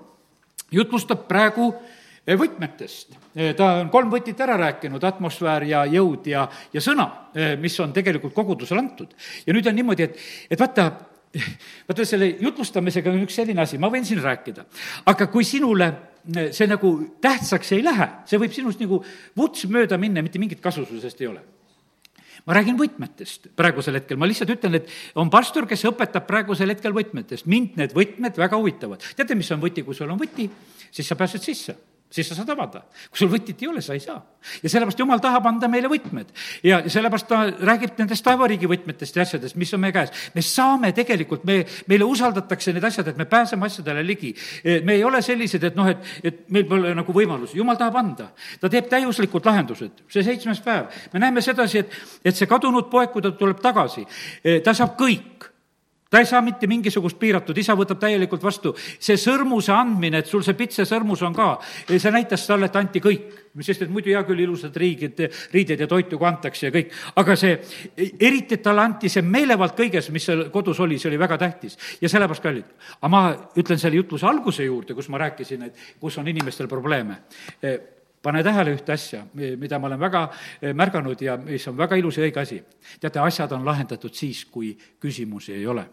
jutlustab praegu Eh, võtmetest. Eh, ta on kolm võtit ära rääkinud, atmosfäär ja jõud ja, ja sõna, eh, mis on tegelikult kogudusele antud. ja nüüd on niimoodi, et, et vaata, vaata selle jutlustamisega on üks selline asi, ma võin siin rääkida, aga kui sinule see nagu tähtsaks ei lähe, see võib sinust nagu vuts mööda minna, mitte mingit kasu sul sellest ei ole ma räägin võtmetest praegusel hetkel, ma lihtsalt ütlen, et on pastor, kes õpetab praegusel hetkel võtmetest. mind need võtmed väga huvitavad. teate, mis on võti, kui sul on võti, siis sa pääsed sisse siis sa saad avada. kui sul võtit ei ole, sa ei saa. ja sellepärast Jumal tahab anda meile võtmed. ja sellepärast ta räägib nendest taevariigi võtmetest ja asjadest, mis on meie käes. me saame tegelikult, me, meile usaldatakse need asjad, et me pääseme asjadele ligi. me ei ole sellised, et noh, et, et meil pole nagu võimalusi, Jumal tahab anda. ta teeb täiuslikud lahendused, see seitsmes päev. me näeme sedasi, et, et see kadunud poeg, kui ta tuleb tagasi, ta saab kõik ta ei saa mitte mingisugust piiratud, isa võtab täielikult vastu. see sõrmuse andmine, et sul see pitse sõrmus on ka, see näitas talle, et anti kõik. sest et muidu hea küll, ilusad riigid, riided ja toitu ka antakse ja kõik, aga see, eriti, talle anti see meelevald kõiges, mis seal kodus oli, see oli väga tähtis. ja sellepärast, kallid, aga ma ütlen selle jutluse alguse juurde, kus ma rääkisin, et kus on inimestel probleeme pane tähele ühte asja, mida ma olen väga märganud ja mis on väga ilus ja õige asi. teate, asjad on lahendatud siis, kui küsimusi ei ole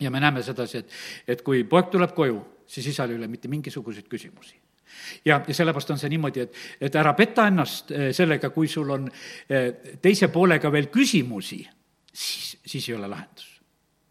ja me näeme sedasi, et, et kui poeg tuleb koju, siis isal ei ole mitte mingisuguseid küsimusi ja, ja sellepärast on see niimoodi, et, et ära peta ennast eh, sellega, kui sul on eh, teise poolega veel küsimusi, siis, siis ei ole lahendus.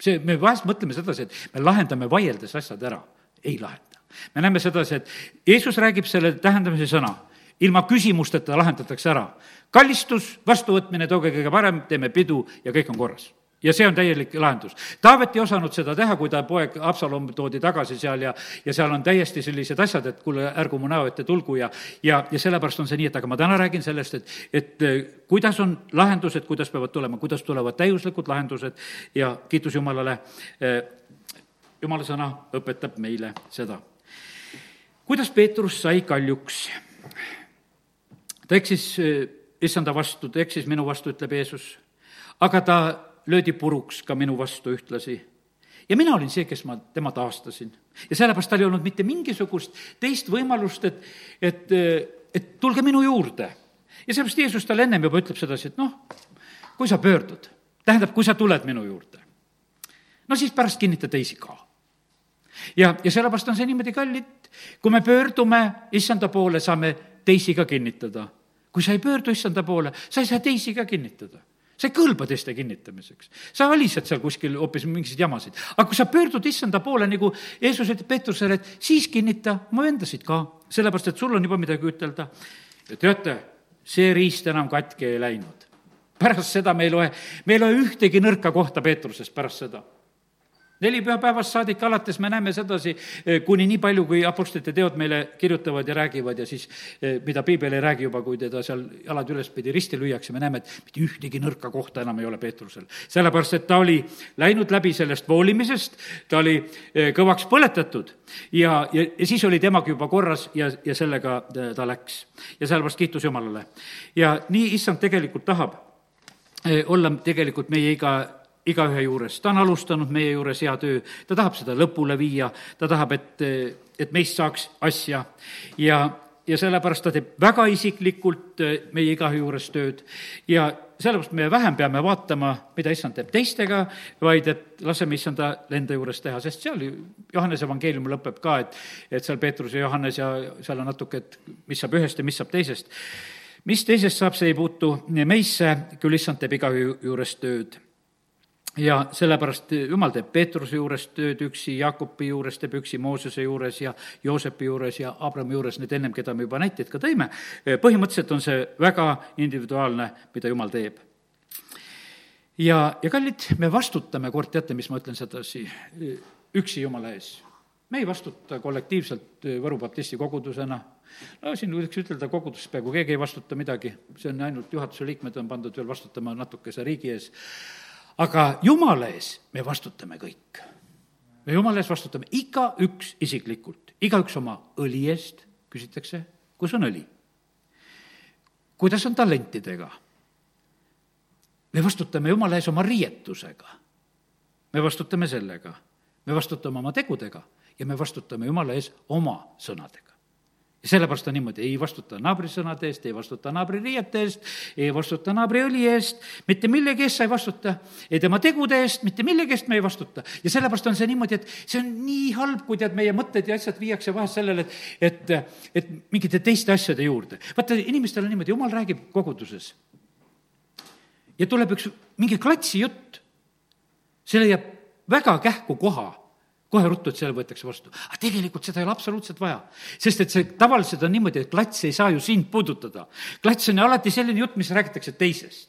see, me vahest mõtleme sedasi, et me lahendame vaieldes asjad ära, ei lahenda. me näeme sedasi, et Jeesus räägib selle tähendamise sõna, ilma küsimusteta lahendatakse ära. kallistus, vastuvõtmine, tooge kõige parem, teeme pidu ja kõik on korras ja see on täielik lahendus. Taavet ei osanud seda teha, kui ta poeg Absalom toodi tagasi seal ja, ja seal on täiesti sellised asjad, et kuule, ärgu mu näo ette tulgu ja, ja, ja sellepärast on see nii, et aga ma täna räägin sellest, et, et eh, kuidas on lahendused, kuidas peavad tulema, kuidas tulevad täiuslikud lahendused ja kiitus Jumalale, eh, Jumala sõna õpetab meile seda. kuidas Peetrus sai kaljuks? ta eksis eh, issanda vastu, ta eksis minu vastu, ütleb Jeesus, aga ta löödi puruks ka minu vastu ühtlasi. ja mina olin see, kes ma tema taastasin. ja sellepärast tal ei olnud mitte mingisugust teist võimalust, et, et, et tulge minu juurde. ja sellepärast Jeesus talle ennem juba ütleb sedasi, et noh, kui sa pöördud, tähendab, kui sa tuled minu juurde, no siis pärast kinnita teisi ka ja, ja sellepärast on see niimoodi kallid, kui me pöördume issanda poole, saame teisi ka kinnitada. kui sa ei pöördu issanda poole, sa ei saa teisi ka kinnitada sa ei kõlba teiste kinnitamiseks. sa alised seal kuskil hoopis mingisuguseid jamasid. aga kui sa pöördud issanda poole, nagu Jeesus ütleb Peetrusele, et siis kinnita mu vendasid ka, sellepärast et sul on juba midagi ütelda. ja teate, see riist enam katki ei läinud. pärast seda me ei loe, me ei loe ühtegi nõrka kohta Peetrusest pärast seda neli pühapäevast saadik alates me näeme sedasi, eh, kuni nii palju, kui Apostlite teod meile kirjutavad ja räägivad ja siis, eh, mida piibel ei räägi juba, kui teda seal jalad ülespidi risti lüüakse, me näeme, et mitte ühtegi nõrka kohta enam ei ole Peetrusel. sellepärast, et ta oli läinud läbi sellest voolimisest, ta oli eh, kõvaks põletatud ja, ja, ja siis oli temaga juba korras ja, ja sellega ta läks. ja sellepärast kiitus Jumalale. ja nii issand tegelikult tahab olla tegelikult meie iga igaühe juures, ta on alustanud meie juures hea töö, ta tahab seda lõpule viia, ta tahab, et, et meist saaks asja. Ja, ja sellepärast ta teeb väga isiklikult eh, meie igaühe juures tööd. Ja sellepärast me vähem peame vaatama, mida issand teeb teistega, vaid et laseme issanda enda juures teha, sest seal Johannese evangeelium lõpeb ka, et, et seal Peetrus ja Johannes ja seal on natuke, et mis saab ühest ja mis saab teisest. mis teisest saab, see ei puutu meisse, küll issand teeb igaühe juures tööd ja sellepärast jumal teeb Peetruse juures tööd üksi, Jaakopi juures teeb üksi, Moosese juures ja Joosepi juures ja Abrami juures, need ennem, keda me juba näiteid ka tõime, põhimõtteliselt on see väga individuaalne, mida jumal teeb. ja, ja kallid, me vastutame, kord teate, mis ma ütlen sedasi, üksi jumala ees. me ei vastuta kollektiivselt Võru baptisti kogudusena, no siin võiks ütelda, koguduses peaaegu keegi ei vastuta midagi, see on ainult juhatuse liikmed on pandud veel vastutama natukese riigi ees, aga Jumala ees me vastutame kõik. me Jumala ees vastutame igaüks isiklikult, igaüks oma õli eest, küsitakse, kus on õli? kuidas on talentidega? me vastutame Jumala ees oma riietusega. me vastutame sellega, me vastutame oma tegudega ja me vastutame Jumala ees oma sõnadega sellepärast on niimoodi, ei vastuta naabri sõnade eest, ei vastuta naabri riiete eest, ei vastuta naabri õli eest, mitte millegi eest sa ei vastuta, ei tema tegude eest, mitte millegi eest me ei vastuta. ja sellepärast on see niimoodi, et see on nii halb, kui tead, meie mõtted ja asjad viiakse vahest sellele, et, et, et mingite teiste asjade juurde. vaata, inimestel on niimoodi, jumal räägib koguduses. ja tuleb üks mingi klatsi jutt, see leiab väga kähku koha kohe ruttu, et selle võetakse vastu. aga tegelikult seda ei ole absoluutselt vaja. sest et see tavaliselt on niimoodi, et klats ei saa ju sind puudutada. klats on ju alati selline jutt, mis räägitakse teisest.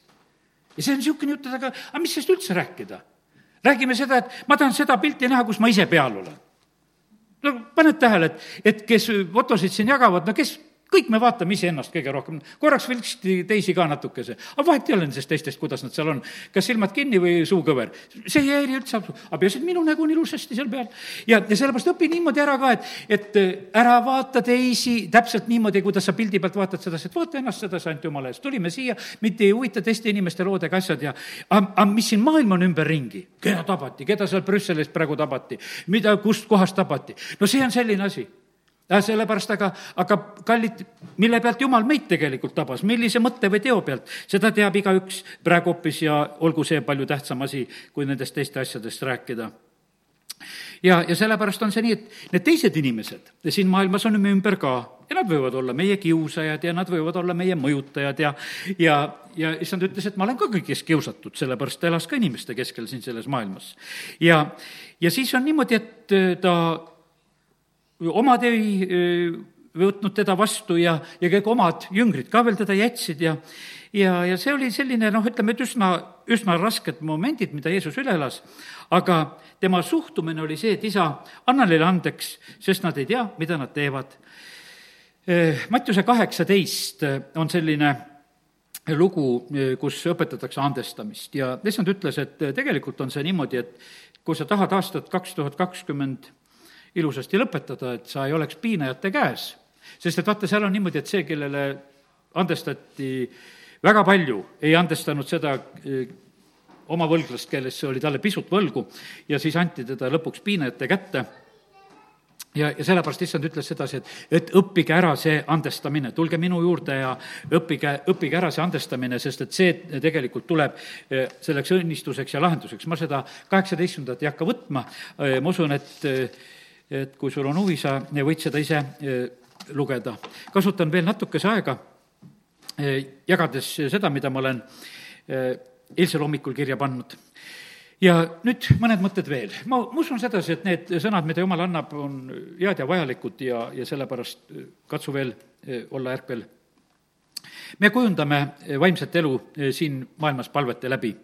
ja see on niisugune jutt, et aga, aga mis sellest üldse rääkida? räägime seda, et ma tahan seda pilti näha, kus ma ise peal olen. no paned tähele, et, et kes fotosid siin jagavad, no kes kõik me vaatame iseennast kõige rohkem, korraks vilksti teisi ka natukese, aga vahet ei ole nendest teistest, kuidas nad seal on, kas silmad kinni või suu kõver. see ei häiri üldse, aga peaasi, et minu nägu on ilusasti seal peal. ja, ja sellepärast õpi niimoodi ära ka, et, et äh, ära vaata teisi täpselt niimoodi, kuidas sa pildi pealt vaatad sedasi, et vaata ennast sedasi ainult jumala eest, tulime siia, mitte ei huvita teiste inimeste loodega asjad ja aga mis siin maailm on ümberringi, keda tabati, keda seal Brüsselis praegu tabati, mida, kust kohast tabati, no see on selline asi sellepärast, aga, aga kallid, mille pealt Jumal meid tegelikult tabas, millise mõtte või teo pealt, seda teab igaüks praegu hoopis ja olgu see palju tähtsam asi, kui nendest teiste asjadest rääkida. Ja, ja sellepärast on see nii, et need teised inimesed siin maailmas on meie ümber ka. Ja nad võivad olla meie kiusajad ja nad võivad olla meie mõjutajad ja, ja, ja issand ütles, et ma olen ka kõigest kiusatud, sellepärast ta elas ka inimeste keskel siin selles maailmas. ja, ja siis on niimoodi, et ta omad ei võtnud teda vastu ja, ja kõik omad jüngrid ka veel teda jätsid ja ja, ja see oli selline noh, ütleme, et üsna, üsna rasked momendid, mida Jeesus üle elas, aga tema suhtumine oli see, et isa, anna neile andeks, sest nad ei tea, mida nad teevad. Mattiuse kaheksateist on selline lugu, kus õpetatakse andestamist ja issand ütles, et tegelikult on see niimoodi, et kui sa tahad aastat kaks tuhat kakskümmend ilusasti lõpetada, et sa ei oleks piinajate käes. sest et vaata, seal on niimoodi, et see, kellele andestati väga palju, ei andestanud seda eh, oma võlglast, kellest see oli talle pisut võlgu, ja siis anti teda lõpuks piinajate kätte ja, ja sellepärast issand ütles sedasi, et, et õppige ära see andestamine, tulge minu juurde ja õppige, õppige ära see andestamine, sest et see tegelikult tuleb eh, selleks õnnistuseks ja lahenduseks. ma seda kaheksateistkümnendat ei hakka võtma, eh, ma usun, et et kui sul on huvi, sa võid seda ise eh, lugeda. kasutan veel natukese aega, eh, jagades seda, mida ma olen eh, eilsel hommikul kirja pannud. ja nüüd mõned mõtted veel. ma, ma usun sedasi, et need sõnad, mida jumal annab, on head ja vajalikud ja, ja sellepärast katsu veel olla ärkvel. me kujundame vaimset elu siin maailmas palvete läbi.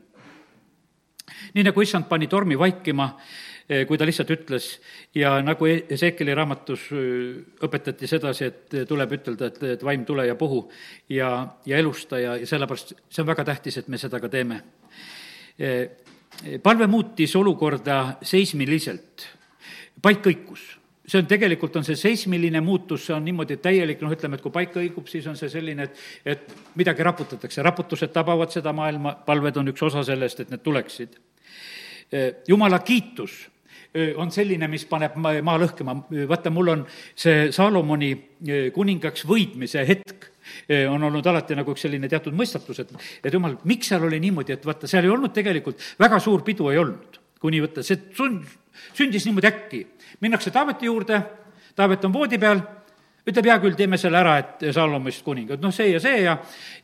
nii nagu issand pani tormi vaikima, Eh, kui ta lihtsalt ütles ja nagu Ezekeli raamatus eh, õpetati sedasi, et tuleb ütelda, et, et vaim, tule ja puhu ja, ja elusta ja, ja sellepärast see on väga tähtis, et me seda ka teeme. Eh, palve muutis olukorda seismiliselt, paik kõikus see on tegelikult, on see seismiline muutus, see on niimoodi täielik, noh, ütleme, et kui paika õigub, siis on see selline, et, et midagi raputatakse, raputused tabavad seda maailma, palved on üks osa sellest, et need tuleksid. jumala kiitus on selline, mis paneb maa lõhkema. vaata, mul on see Saalomoni kuningaks võitmise hetk on olnud alati nagu üks selline teatud mõistatus, et, et jumal, miks seal oli niimoodi, et vaata, seal ei olnud tegelikult, väga suur pidu ei olnud, kuni võtta, see sund, sündis niimoodi äkki. minnakse Taaveti juurde, Taavet on voodi peal ütleb, hea küll, teeme selle ära, et Salomist kuningad, noh, see ja see ja,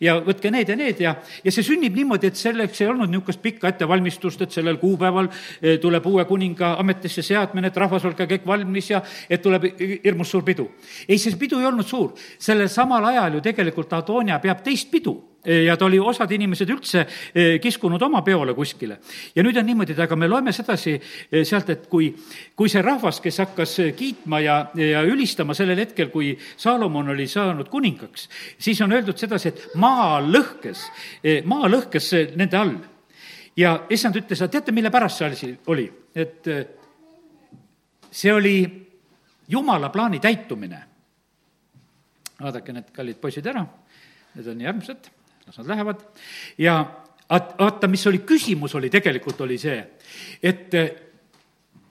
ja võtke need ja need ja, ja see sünnib niimoodi, et selleks ei olnud niisugust pikka ettevalmistust, et sellel kuupäeval eh, tuleb uue kuninga ametisse seadmine, et rahvas olge kõik valmis ja et tuleb hirmus suur pidu. ei, see pidu ei olnud suur, sellel samal ajal ju tegelikult Adonia peab teist pidu ja ta oli osad inimesed üldse eh, kiskunud oma peole kuskile. ja nüüd on niimoodi, et aga me loeme sedasi eh, sealt, et kui, kui see rahvas, kes hakkas kiitma ja, ja ülistama sellel hetkel, kui Saalomon oli saanud kuningaks, siis on öeldud sedasi, et maa lõhkes, maa lõhkes nende all. ja issand ütles, et teate, mille pärast see asi oli, et see oli jumala plaani täitumine. vaadake need kallid poisid ära, need on nii armsad, las nad lähevad. Ja vaata, mis oli küsimus, oli tegelikult, oli see, et eh,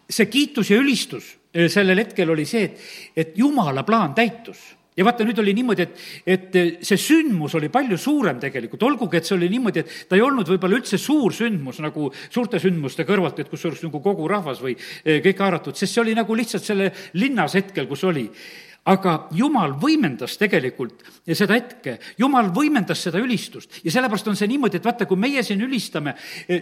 see kiitus ja ülistus eh, sellel hetkel oli see, et, et jumala plaan täitus. Ja vaata, nüüd oli niimoodi, et, et see sündmus oli palju suurem tegelikult, olgugi et see oli niimoodi, et ta ei olnud võib-olla üldse suur sündmus nagu suurte sündmuste kõrvalt, et kus oleks nagu kogu rahvas või eh, kõik haaratud, sest see oli nagu lihtsalt selle linnas hetkel, kus oli aga jumal võimendas tegelikult seda hetke, jumal võimendas seda ülistust ja sellepärast on see niimoodi, et vaata, kui meie siin ülistame,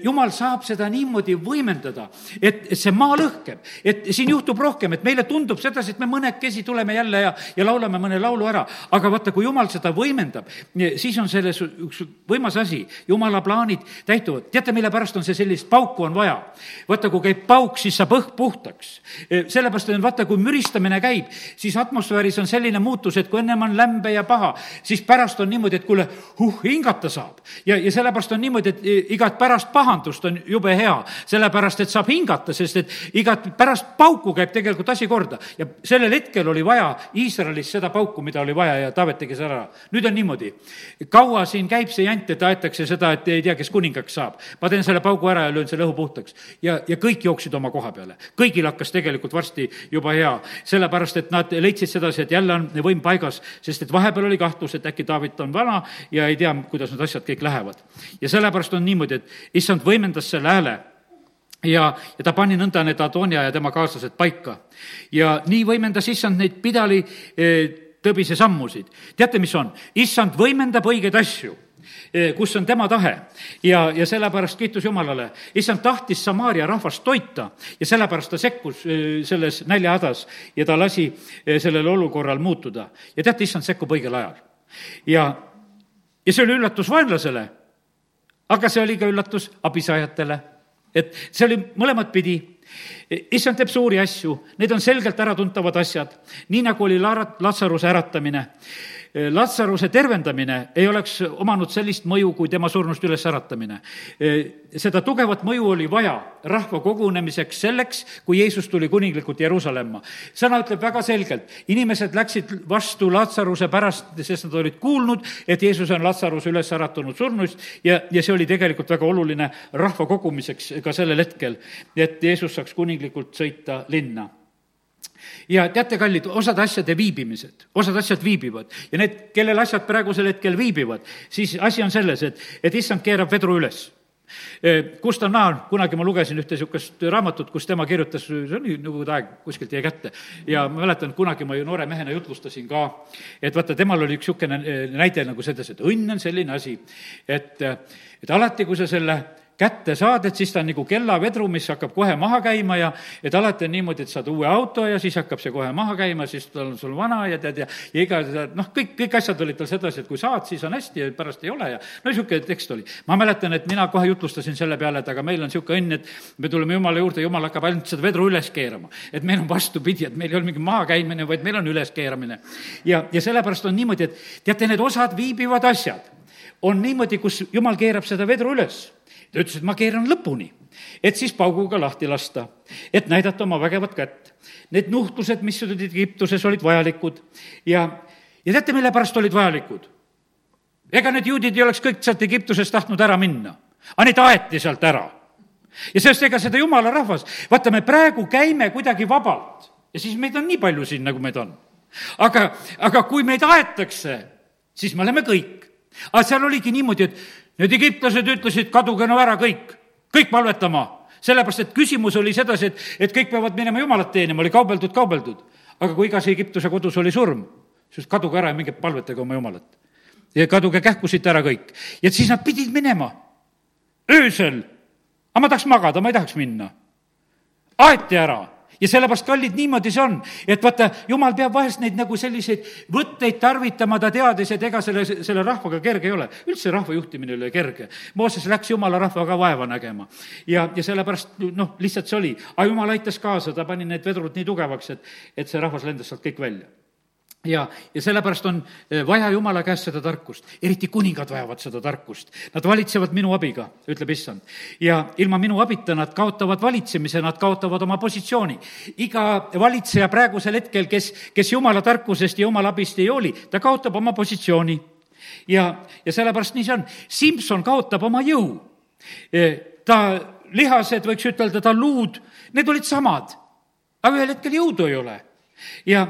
jumal saab seda niimoodi võimendada, et see maa lõhkeb, et siin juhtub rohkem, et meile tundub sedasi, et me mõnekesi tuleme jälle ja, ja laulame mõne laulu ära, aga vaata, kui jumal seda võimendab, siis on selles üks võimas asi, jumala plaanid täituvad. teate, mille pärast on see sellist pauku on vaja? vaata, kui käib pauk, siis saab õhk puhtaks. sellepärast, et vaata, kui müristamine käib, siis atmosfäär atmosfääris on selline muutus, et kui ennem on lämbe ja paha, siis pärast on niimoodi, et kuule, huh, hingata saab. ja, ja sellepärast on niimoodi, et igat pärast pahandust on jube hea, sellepärast et saab hingata, sest et igat pärast pauku käib tegelikult asi korda. ja sellel hetkel oli vaja Iisraelis seda pauku, mida oli vaja ja Taavet tegi selle ära. nüüd on niimoodi, kaua siin käib see jant, et aetakse seda, et ei tea, kes kuningaks saab. ma teen selle paugu ära ja löön selle õhu puhtaks. ja, ja kõik jooksid oma koha peale. kõigil hakkas tegelikult varsti juba hea, sellepärast et nad leidsid seda sedasi, et jälle on võim paigas, sest et vahepeal oli kahtlus, et äkki Taavit on vana ja ei tea, kuidas need asjad kõik lähevad. ja sellepärast on niimoodi, et issand võimendas selle hääle ja, ja ta pani nõnda need Adonia ja tema kaaslased paika. ja nii võimendas issand neid pidali eh, tõbise sammusid. teate, mis on? issand võimendab õigeid asju Eh, kus on tema tahe. ja, ja sellepärast kiitus Jumalale. issand tahtis Samaaria rahvast toita ja sellepärast ta sekkus eh, selles näljahädas ja ta lasi eh, sellel olukorral muutuda. ja teate, issand sekkub õigel ajal. ja, ja see oli üllatus vaenlasele, aga see oli ka üllatus abisaajatele. et see oli mõlemat pidi issand teeb suuri asju, need on selgelt äratuntavad asjad, nii nagu oli Latsaruse äratamine Latsaruse tervendamine ei oleks omanud sellist mõju kui tema surnust ülesäratamine. Eh, seda tugevat mõju oli vaja rahva kogunemiseks selleks, kui Jeesus tuli kuninglikult Jeruusalemma. sõna ütleb väga selgelt, inimesed läksid vastu Latsaruse pärast, sest nad olid kuulnud, et Jeesus on Latsaruse üles äratunud surnust ja, ja see oli tegelikult väga oluline rahva kogumiseks ka sellel hetkel, et Jeesus saaks kuninglikult sõita linna ja teate, kallid, osad asjade viibimised, osad asjad viibivad. Ja need, kellel asjad praegusel hetkel viibivad, siis asi on selles, et, et issand keerab vedru üles. Gustav Naan, kunagi ma lugesin ühte niisugust raamatut, kus tema kirjutas, see oli nõukogude aeg, kuskilt jäi kätte. ja ma mäletan, kunagi ma ju noore mehena jutlustasin ka, et vaata, temal oli üks niisugune näide nagu selles, et õnn on selline asi, et, et alati, kui sa selle kätte saad, et siis ta on nagu kellavedru, mis hakkab kohe maha käima ja et alati on niimoodi, et saad uue auto ja siis hakkab see kohe maha käima, siis tal on sul vana ja tead ja, ja iga, noh, kõik, kõik asjad olid tal sedasi, et kui saad, siis on hästi ja pärast ei ole ja no niisugune tekst oli. ma mäletan, et mina kohe jutlustasin selle peale, et aga meil on niisugune õnn, et me tuleme Jumala juurde, Jumal hakkab ainult seda vedru üles keerama. et meil on vastupidi, et meil ei ole mingi mahakäimine, vaid meil on üleskeeramine. ja, ja sellepärast on niimoodi, et teate, need osad viibivad asjad on niimoodi, kus Jumal keerab seda vedru üles ta ütles, et ma keeran lõpuni, et siis pauguga lahti lasta, et näidata oma vägevat kätt. Need nuhtlused, mis olid Egiptuses, olid vajalikud ja, ja teate, mille pärast olid vajalikud? ega need juudid ei oleks kõik sealt Egiptusest tahtnud ära minna, aga neid aeti sealt ära. ja sest ega seda jumala rahvas, vaata, me praegu käime kuidagi vabalt ja siis meid on nii palju siin, nagu meid on. aga, aga kui meid aetakse, siis me oleme kõik. Aga seal oligi niimoodi, et Need egiptlased ütlesid, kaduge no ära kõik, kõik palvetama, sellepärast et küsimus oli sedasi, et, et kõik peavad minema Jumalat teenima, oli kaubeldud, kaubeldud. aga kui igas Egiptuse kodus oli surm, siis kaduge ära ja minge palvetage oma Jumalat. ja kaduge kähku siit ära kõik. ja siis nad pidid minema öösel. aga ma tahaks magada, ma ei tahaks minna. aeti ära ja sellepärast, kallid, niimoodi see on, et vaata, jumal peab vahest neid nagu selliseid võtteid tarvitama, ta teadis, et ega selle, selle rahvaga kerge ei ole. üldse rahva juhtimine ei ole kerge. Mooses läks jumala rahvaga vaeva nägema ja, ja sellepärast noh, lihtsalt see oli, aga jumal aitas kaasa, ta pani need vedrud nii tugevaks, et, et see rahvas lendas sealt kõik välja ja, ja sellepärast on eh, vaja Jumala käest seda tarkust, eriti kuningad vajavad seda tarkust. Nad valitsevad minu abiga, ütleb issand. ja ilma minu abita nad kaotavad valitsemise, nad kaotavad oma positsiooni. iga valitseja praegusel hetkel, kes, kes Jumala tarkusest ja Jumala abist ei hooli, ta kaotab oma positsiooni. ja, ja sellepärast nii see on. Simson kaotab oma jõu. Eh, ta lihased, võiks ütelda, ta luud, need olid samad, aga ühel hetkel jõudu ei ole. ja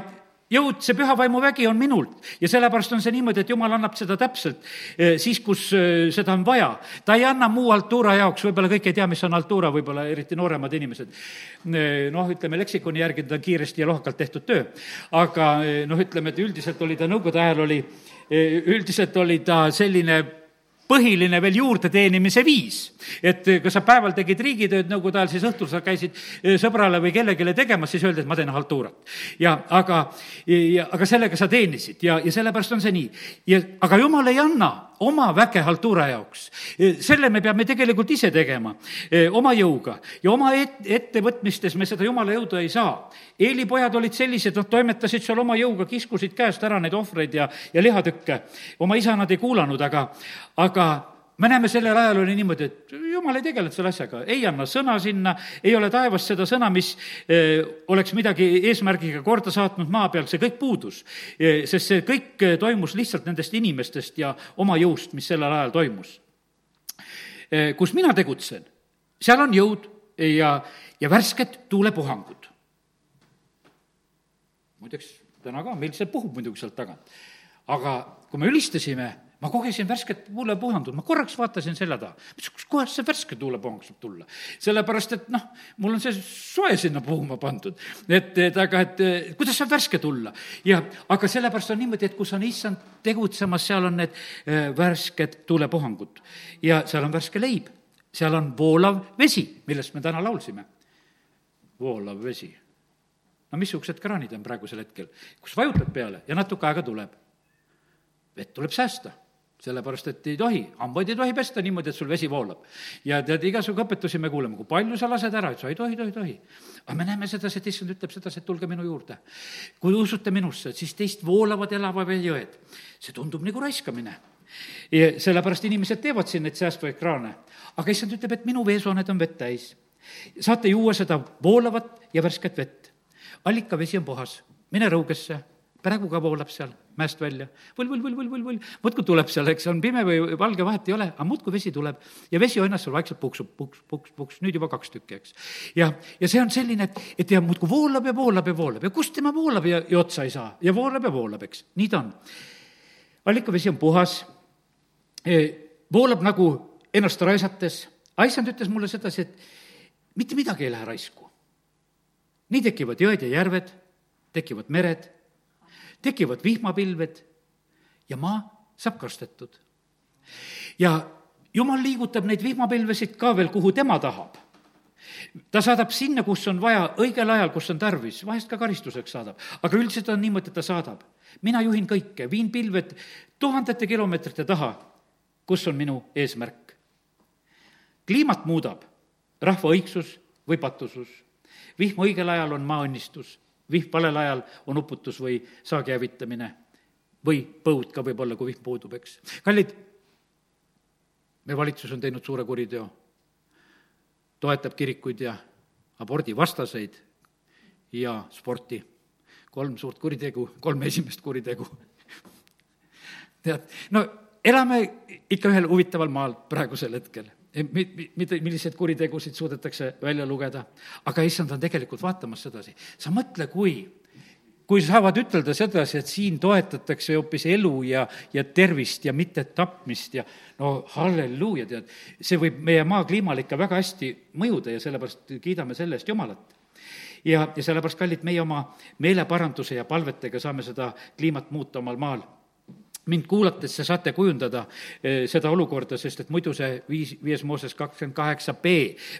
jõud, see püha vaimu vägi on minult ja sellepärast on see niimoodi, et jumal annab seda täpselt eh, siis, kus eh, seda on vaja. ta ei anna muu altuura jaoks, võib-olla kõik ei tea, mis on altuura, võib-olla eriti nooremad inimesed. Eh, noh, ütleme leksikoni järgi ta on kiiresti ja lohakalt tehtud töö. aga noh, ütleme, et üldiselt oli ta nõukogude ajal oli, üldiselt oli ta selline põhiline veel juurdeteenimise viis. et kui sa päeval tegid riigitööd nõukogude ajal, siis õhtul sa käisid eh, sõbrale või kellelegi tegemas, siis öeldi, et ma teen haltuurat. ja aga, aga sellega sa teenisid ja, ja sellepärast on see nii. ja, aga jumal ei anna oma väge haltuura jaoks. Eh, selle me peame tegelikult ise tegema, eh, oma jõuga. ja oma et-, ettevõtmistes me seda jumala jõudu ei saa. Eeli pojad olid sellised, nad toimetasid seal oma jõuga, kiskusid käest ära neid ohvreid ja, ja lihatükke. oma isa nad ei kuulanud, aga, aga me näeme, sellel ajal oli niimoodi, et jumal ei tegelenud selle asjaga, ei anna sõna sinna, ei ole taevas seda sõna, mis eh, oleks midagi eesmärgiga korda saatnud maa peal, see kõik puudus eh,. sest see kõik toimus lihtsalt nendest inimestest ja oma jõust, mis sellel ajal toimus eh,. kus mina tegutsen, seal on jõud ja, ja värsked tuulepuhangud. muideks, täna ka, meil see puhub muidugi sealt tagant. aga kui me ülistasime ma kogesin värsket tuulepuhangut, ma korraks vaatasin selja taha, mõtlesin, kust kohast see värske tuulepuhang saab tulla. sellepärast, et noh, mul on see soe sinna puhuma pandud. et, et aga, et kuidas saab värske tulla. ja, aga sellepärast on niimoodi, et kus on issand tegutsemas, seal on need äh, värsked tuulepuhangud. ja seal on värske leib, seal on voolav vesi, millest me täna laulsime. voolav vesi. no missugused kraanid on praegusel hetkel, kus vajutad peale ja natuke aega tuleb. vett tuleb säästa sellepärast et ei tohi, hambaid ei tohi pesta niimoodi, et sul vesi voolab. ja tead, igasugu õpetusi me kuuleme, kui palju sa lased ära, ütles ei tohi, tohi, tohi. aga me näeme sedasi, et issand ütleb sedasi, et tulge minu juurde. kui usute minusse, siis teist voolavad elava vee jõed. see tundub nagu raiskamine. ja sellepärast inimesed teevad siin neid säästvaid kraane. aga issand ütleb, et minu veesooned on vett täis. saate juua seda voolavat ja värsket vett. allikavesi on puhas, mine Rõugesse praegu ka voolab seal mäest välja. Vull, vull, muudkui tuleb seal, eks on pime või valge, vahet ei ole, aga muudkui vesi tuleb ja vesi ennast sul vaikselt puksub, puks, puks, puks, nüüd juba kaks tükki, eks. ja, ja see on selline, et, et ja muudkui voolab ja voolab ja voolab. Ja kust tema voolab ja, ja otsa ei saa? Ja voolab ja voolab, eks, nii ta on. allikavesi on puhas, e, voolab nagu ennast raisates, Aissand ütles mulle sedasi, et mitte midagi ei lähe raisku. nii tekivad jõed ja järved, tekivad mered tekivad vihmapilved ja maa saab kastetud. ja jumal liigutab neid vihmapilvesid ka veel, kuhu tema tahab. ta saadab sinna, kus on vaja, õigel ajal, kus on tarvis, vahest ka karistuseks saadab, aga üldiselt on niimoodi, et ta saadab. mina juhin kõike, viin pilved tuhandete kilomeetrite taha, kus on minu eesmärk. kliimat muudab rahva õigsus või patusus. vihm õigel ajal on maa õnnistus vihm valel ajal on uputus või saagi hävitamine või põud ka võib olla, kui vihm puudub, eks. kallid, meie valitsus on teinud suure kuriteo, toetab kirikuid ja abordivastaseid ja sporti. kolm suurt kuritegu, kolm esimest kuritegu. tead, no elame ikka ühel huvitaval maal praegusel hetkel mida, milliseid kuritegusid suudetakse välja lugeda, aga issand on tegelikult vaatamas sedasi. sa mõtle, kui, kui saavad ütelda sedasi, et siin toetatakse hoopis elu ja, ja tervist ja mitte tapmist ja no halleluuja, tead, see võib meie maa kliimale ikka väga hästi mõjuda ja sellepärast kiidame selle eest Jumalat. Ja, ja sellepärast, kallid, meie oma meeleparanduse ja palvetega saame seda kliimat muuta omal maal mind kuulates te saate kujundada eh, seda olukorda, sest et muidu see viis, viies Mooses kakskümmend kaheksa B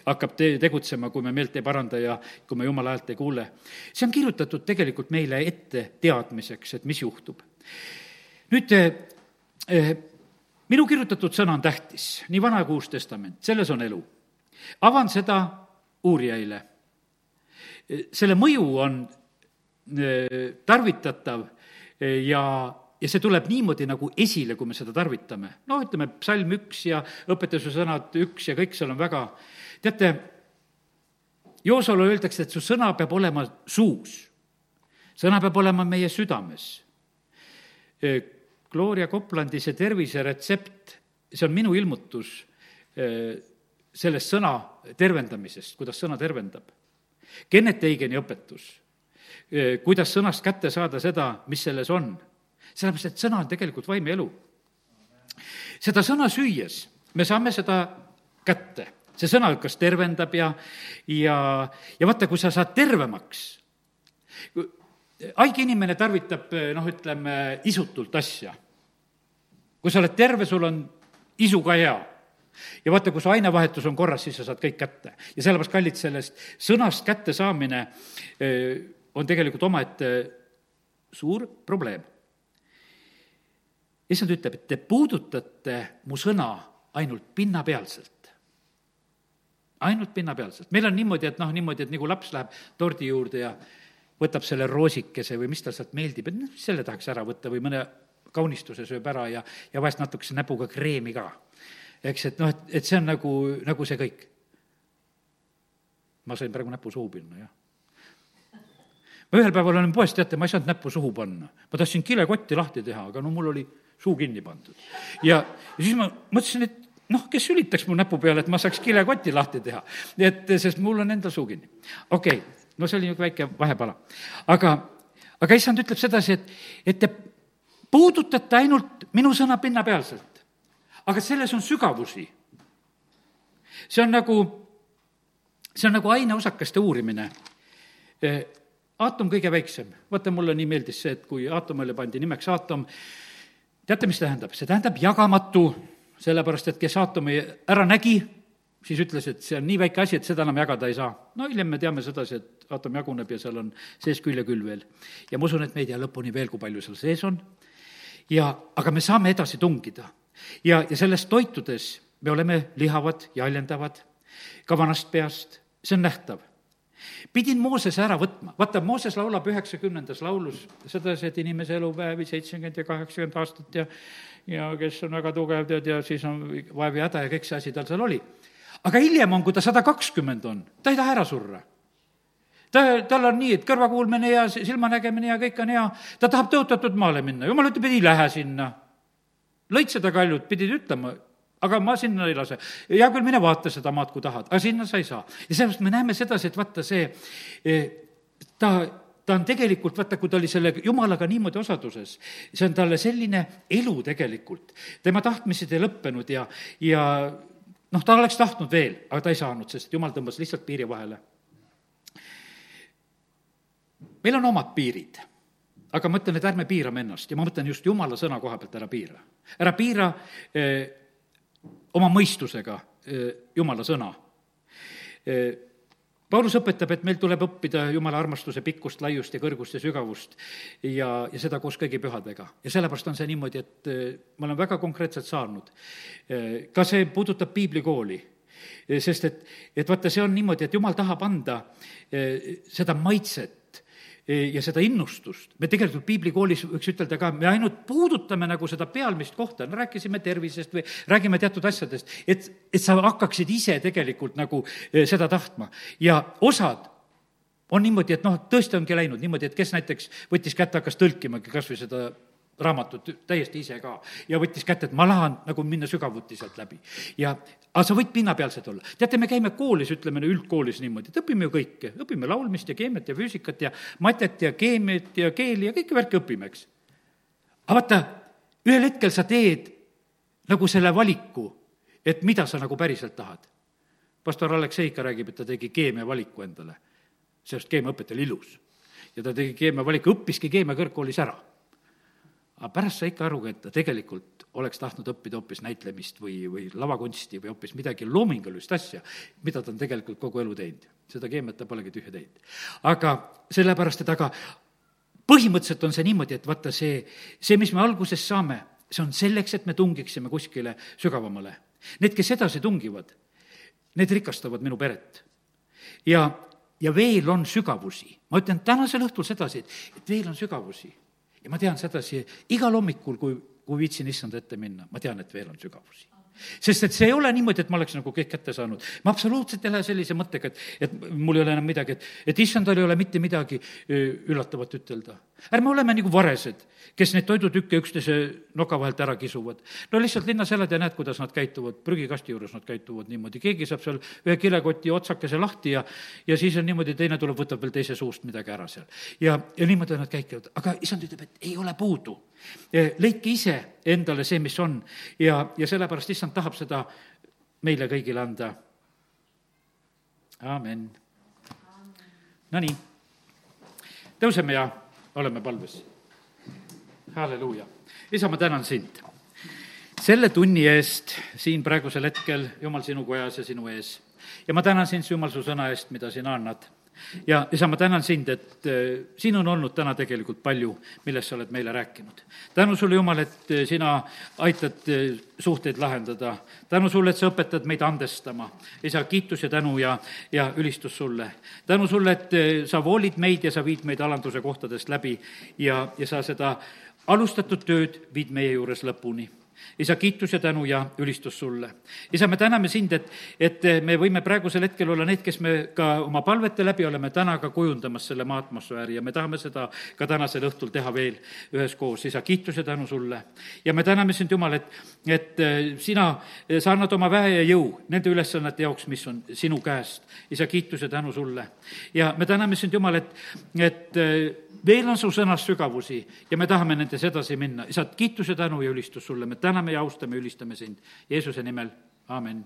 hakkab te-, tegutsema, kui me meelt ei paranda ja kui me jumala häält ei kuule. see on kirjutatud tegelikult meile ette teadmiseks, et mis juhtub. nüüd eh, minu kirjutatud sõna on tähtis, nii Vana kui Uus Testament, selles on elu. avan seda uurijaile. selle mõju on eh, tarvitatav ja ja see tuleb niimoodi nagu esile, kui me seda tarvitame. noh, ütleme psalm üks ja õpetuse sõnad üks ja kõik seal on väga, teate, Joosole öeldakse, et su sõna peab olema suus. sõna peab olema meie südames. E, Gloria Koplandi see terviseretsept, see on minu ilmutus e, sellest sõna tervendamisest, kuidas sõna tervendab. Kennet Eigeni õpetus, e, kuidas sõnast kätte saada seda, mis selles on sellepärast, et sõna on tegelikult vaim ja elu. seda sõna süües me saame seda kätte. see sõna kas tervendab ja, ja, ja vaata, kui sa saad tervemaks, haige inimene tarvitab, noh, ütleme, isutult asja. kui sa oled terve, sul on isu ka hea ja vaata, kui su ainevahetus on korras, siis sa saad kõik kätte. ja sellepärast, kallid, sellest sõnast kättesaamine eh, on tegelikult omaette suur probleem issand ütleb, et te puudutate mu sõna ainult pinnapealselt. ainult pinnapealselt. meil on niimoodi, et noh, niimoodi, et nagu laps läheb tordi juurde ja võtab selle roosikese või mis tal sealt meeldib, et noh, selle tahaks ära võtta või mõne kaunistuse sööb ära ja, ja vahest natukese näpuga kreemi ka. eks, et noh, et, et see on nagu, nagu see kõik. ma sain praegu näpu suhu panna, jah ma ühel päeval olin poes, teate, ma ei saanud näppu suhu panna. ma tahtsin kilekotti lahti teha, aga no mul oli suu kinni pandud. ja, siis ma mõtlesin, et noh, kes sülitaks mu näpu peale, et ma saaks kilekoti lahti teha. et, sest mul on endal suu kinni. okei okay,, no see oli niisugune väike vahepala. aga, aga issand ütleb sedasi, et, et te puudutate ainult minu sõna pinnapealselt. aga selles on sügavusi. see on nagu, see on nagu aineosakeste uurimine aatom kõige väiksem, vaata, mulle nii meeldis see, et kui aatomile pandi nimeks aatom, teate, mis tähendab? see tähendab jagamatu, sellepärast et kes aatomi ära nägi, siis ütles, et see on nii väike asi, et seda enam jagada ei saa. no hiljem me teame sedasi, et aatom jaguneb ja seal on sees küll ja küll veel. ja ma usun, et me ei tea lõpuni veel, kui palju seal sees on. ja, aga me saame edasi tungida. ja, ja sellest toitudes me oleme lihavad ja haljendavad ka vanast peast, see on nähtav pidin Moosese ära võtma, vaata, Mooses laulab üheksakümnendas laulus sedasi, et inimese elupäevi seitsekümmend ja kaheksakümmend aastat ja ja kes on väga tugev, tead, ja siis on vaev ja häda ja kõik see asi tal seal oli. aga hiljem on, kui ta sada kakskümmend on, ta ei taha ära surra ta, tal on nii, et kõrvakuulmine ja silmanägemine ja kõik on hea, ta tahab tõotatud maale minna, jumal ütleb, et ei lähe sinna. lõid seda kaljut, pidid ütlema, aga ma sinna ei lase. hea küll, mine vaata seda maad, kui tahad, aga sinna sa ei saa. ja sellepärast me näeme sedasi, et vaata see, eh, ta ta on tegelikult, vaata, kui ta oli selle jumalaga niimoodi osaduses, see on talle selline elu tegelikult. tema tahtmised ei lõppenud ja, ja noh, ta oleks tahtnud veel, aga ta ei saanud, sest jumal tõmbas lihtsalt piiri vahele. meil on omad piirid, aga ma ütlen, et ärme piirame ennast ja ma mõtlen just jumala sõna koha pealt, ära piira. ära piira eh, oma mõistusega jumala sõna. Paulus õpetab, et meil tuleb õppida jumala armastuse pikkust, laiust ja kõrgust ja sügavust ja, ja seda koos kõigi pühadega. ja sellepärast on see niimoodi, et ma olen väga konkreetselt saanud. ka see puudutab piiblikooli sest et, et vaata, see on niimoodi, et jumal tahab anda seda maitset ja seda innustust. me tegelikult piiblikoolis võiks ütelda ka, me ainult puudutame nagu seda pealmist kohta, no rääkisime tervisest või räägime teatud asjadest, et, et sa hakkaksid ise tegelikult nagu seda tahtma. ja osad on niimoodi, et noh, tõesti ongi läinud niimoodi, et kes näiteks võttis kätte, hakkas tõlkimagi kas või seda raamatut täiesti ise ka ja võttis kätte, et ma tahan nagu minna sügavuti sealt läbi. ja, aga sa võid pinnapealsed olla. teate, me käime koolis, ütleme üldkoolis niimoodi, et õpime ju kõike, õpime laulmist ja keemiat ja füüsikat ja matet ja keemiat ja keeli ja kõiki värki õpime, eks. aga vaata, ühel hetkel sa teed nagu selle valiku, et mida sa nagu päriselt tahad. pastor Aleksei ikka räägib, et ta tegi keemia valiku endale, sest keemiaõpetaja oli ilus. ja ta tegi keemia valiku, õppiski keemia kõrgkoolis ära aga pärast sai ikka aru, et ta tegelikult oleks tahtnud õppida hoopis näitlemist või, või lavakunsti või hoopis midagi loomingulist asja, mida ta on tegelikult kogu elu teinud. seda keemiat ta polegi tühja teinud. aga sellepärast, et aga põhimõtteliselt on see niimoodi, et vaata see, see, mis me alguses saame, see on selleks, et me tungiksime kuskile sügavamale. Need, kes edasi tungivad, need rikastavad minu peret. ja, ja veel on sügavusi. ma ütlen tänasel õhtul sedasi, et, et veel on sügavusi. Ja ma tean sedasi, igal hommikul, kui, kui viitsin issand ette minna, ma tean, et veel on sügavusi sest et see ei ole niimoodi, et ma oleks nagu kõik kätte saanud. ma absoluutselt ei lähe sellise mõttega, et, et mul ei ole enam midagi, et, et issandal ei ole mitte midagi üllatavat ütelda. Ärme oleme nagu varesed, kes neid toidutükke üksteise noka vahelt ära kisuvad. no lihtsalt linnas elad ja näed, kuidas nad käituvad, prügikasti juures nad käituvad niimoodi, keegi saab seal ühe kilekoti otsakese lahti ja, ja siis on niimoodi, teine tuleb, võtab veel teise suust midagi ära seal. ja, ja niimoodi nad käituvad, aga issand ütleb, et ei ole puudu leidke ise endale see, mis on ja, ja sellepärast issand tahab seda meile kõigile anda. amin. Nonii, tõuseme ja oleme palves. halleluuja. isa, ma tänan sind selle tunni eest siin praegusel hetkel, Jumal, sinu kojas ja sinu ees. ja ma tänan sind, Jumal, su sõna eest, mida sina annad ja isa, ma tänan sind, et äh, siin on olnud täna tegelikult palju, millest sa oled meile rääkinud. tänu sulle, Jumal, et äh, sina aitad äh, suhteid lahendada. tänu sulle, et sa õpetad meid andestama. isa, kiitus ja tänu ja, ja ülistus sulle. tänu sulle, et sa voolid meid ja sa viid meid alanduse kohtadest läbi ja, ja sa seda alustatud tööd viid meie juures lõpuni isa, kiitus ja tänu ja ülistus sulle. isa, me täname sind, et, et me võime praegusel hetkel olla need, kes me ka oma palvete läbi oleme täna ka kujundamas selle maa atmosfääri ja me tahame seda ka tänasel õhtul teha veel üheskoos. isa, kiitus ja tänu sulle. ja me täname sind, Jumal, et, et äh, sina, sa annad oma väe ja jõu nende ülesannete jaoks, mis on sinu käest. isa, kiitus ja tänu sulle. ja me täname sind, Jumal, et, et äh, veel on su sõnas sügavusi ja me tahame nendes edasi minna. isa, kiitus ja tänu ja ülistus sulle, me täname ja austame, ülistame sind. Jeesuse nimel, amin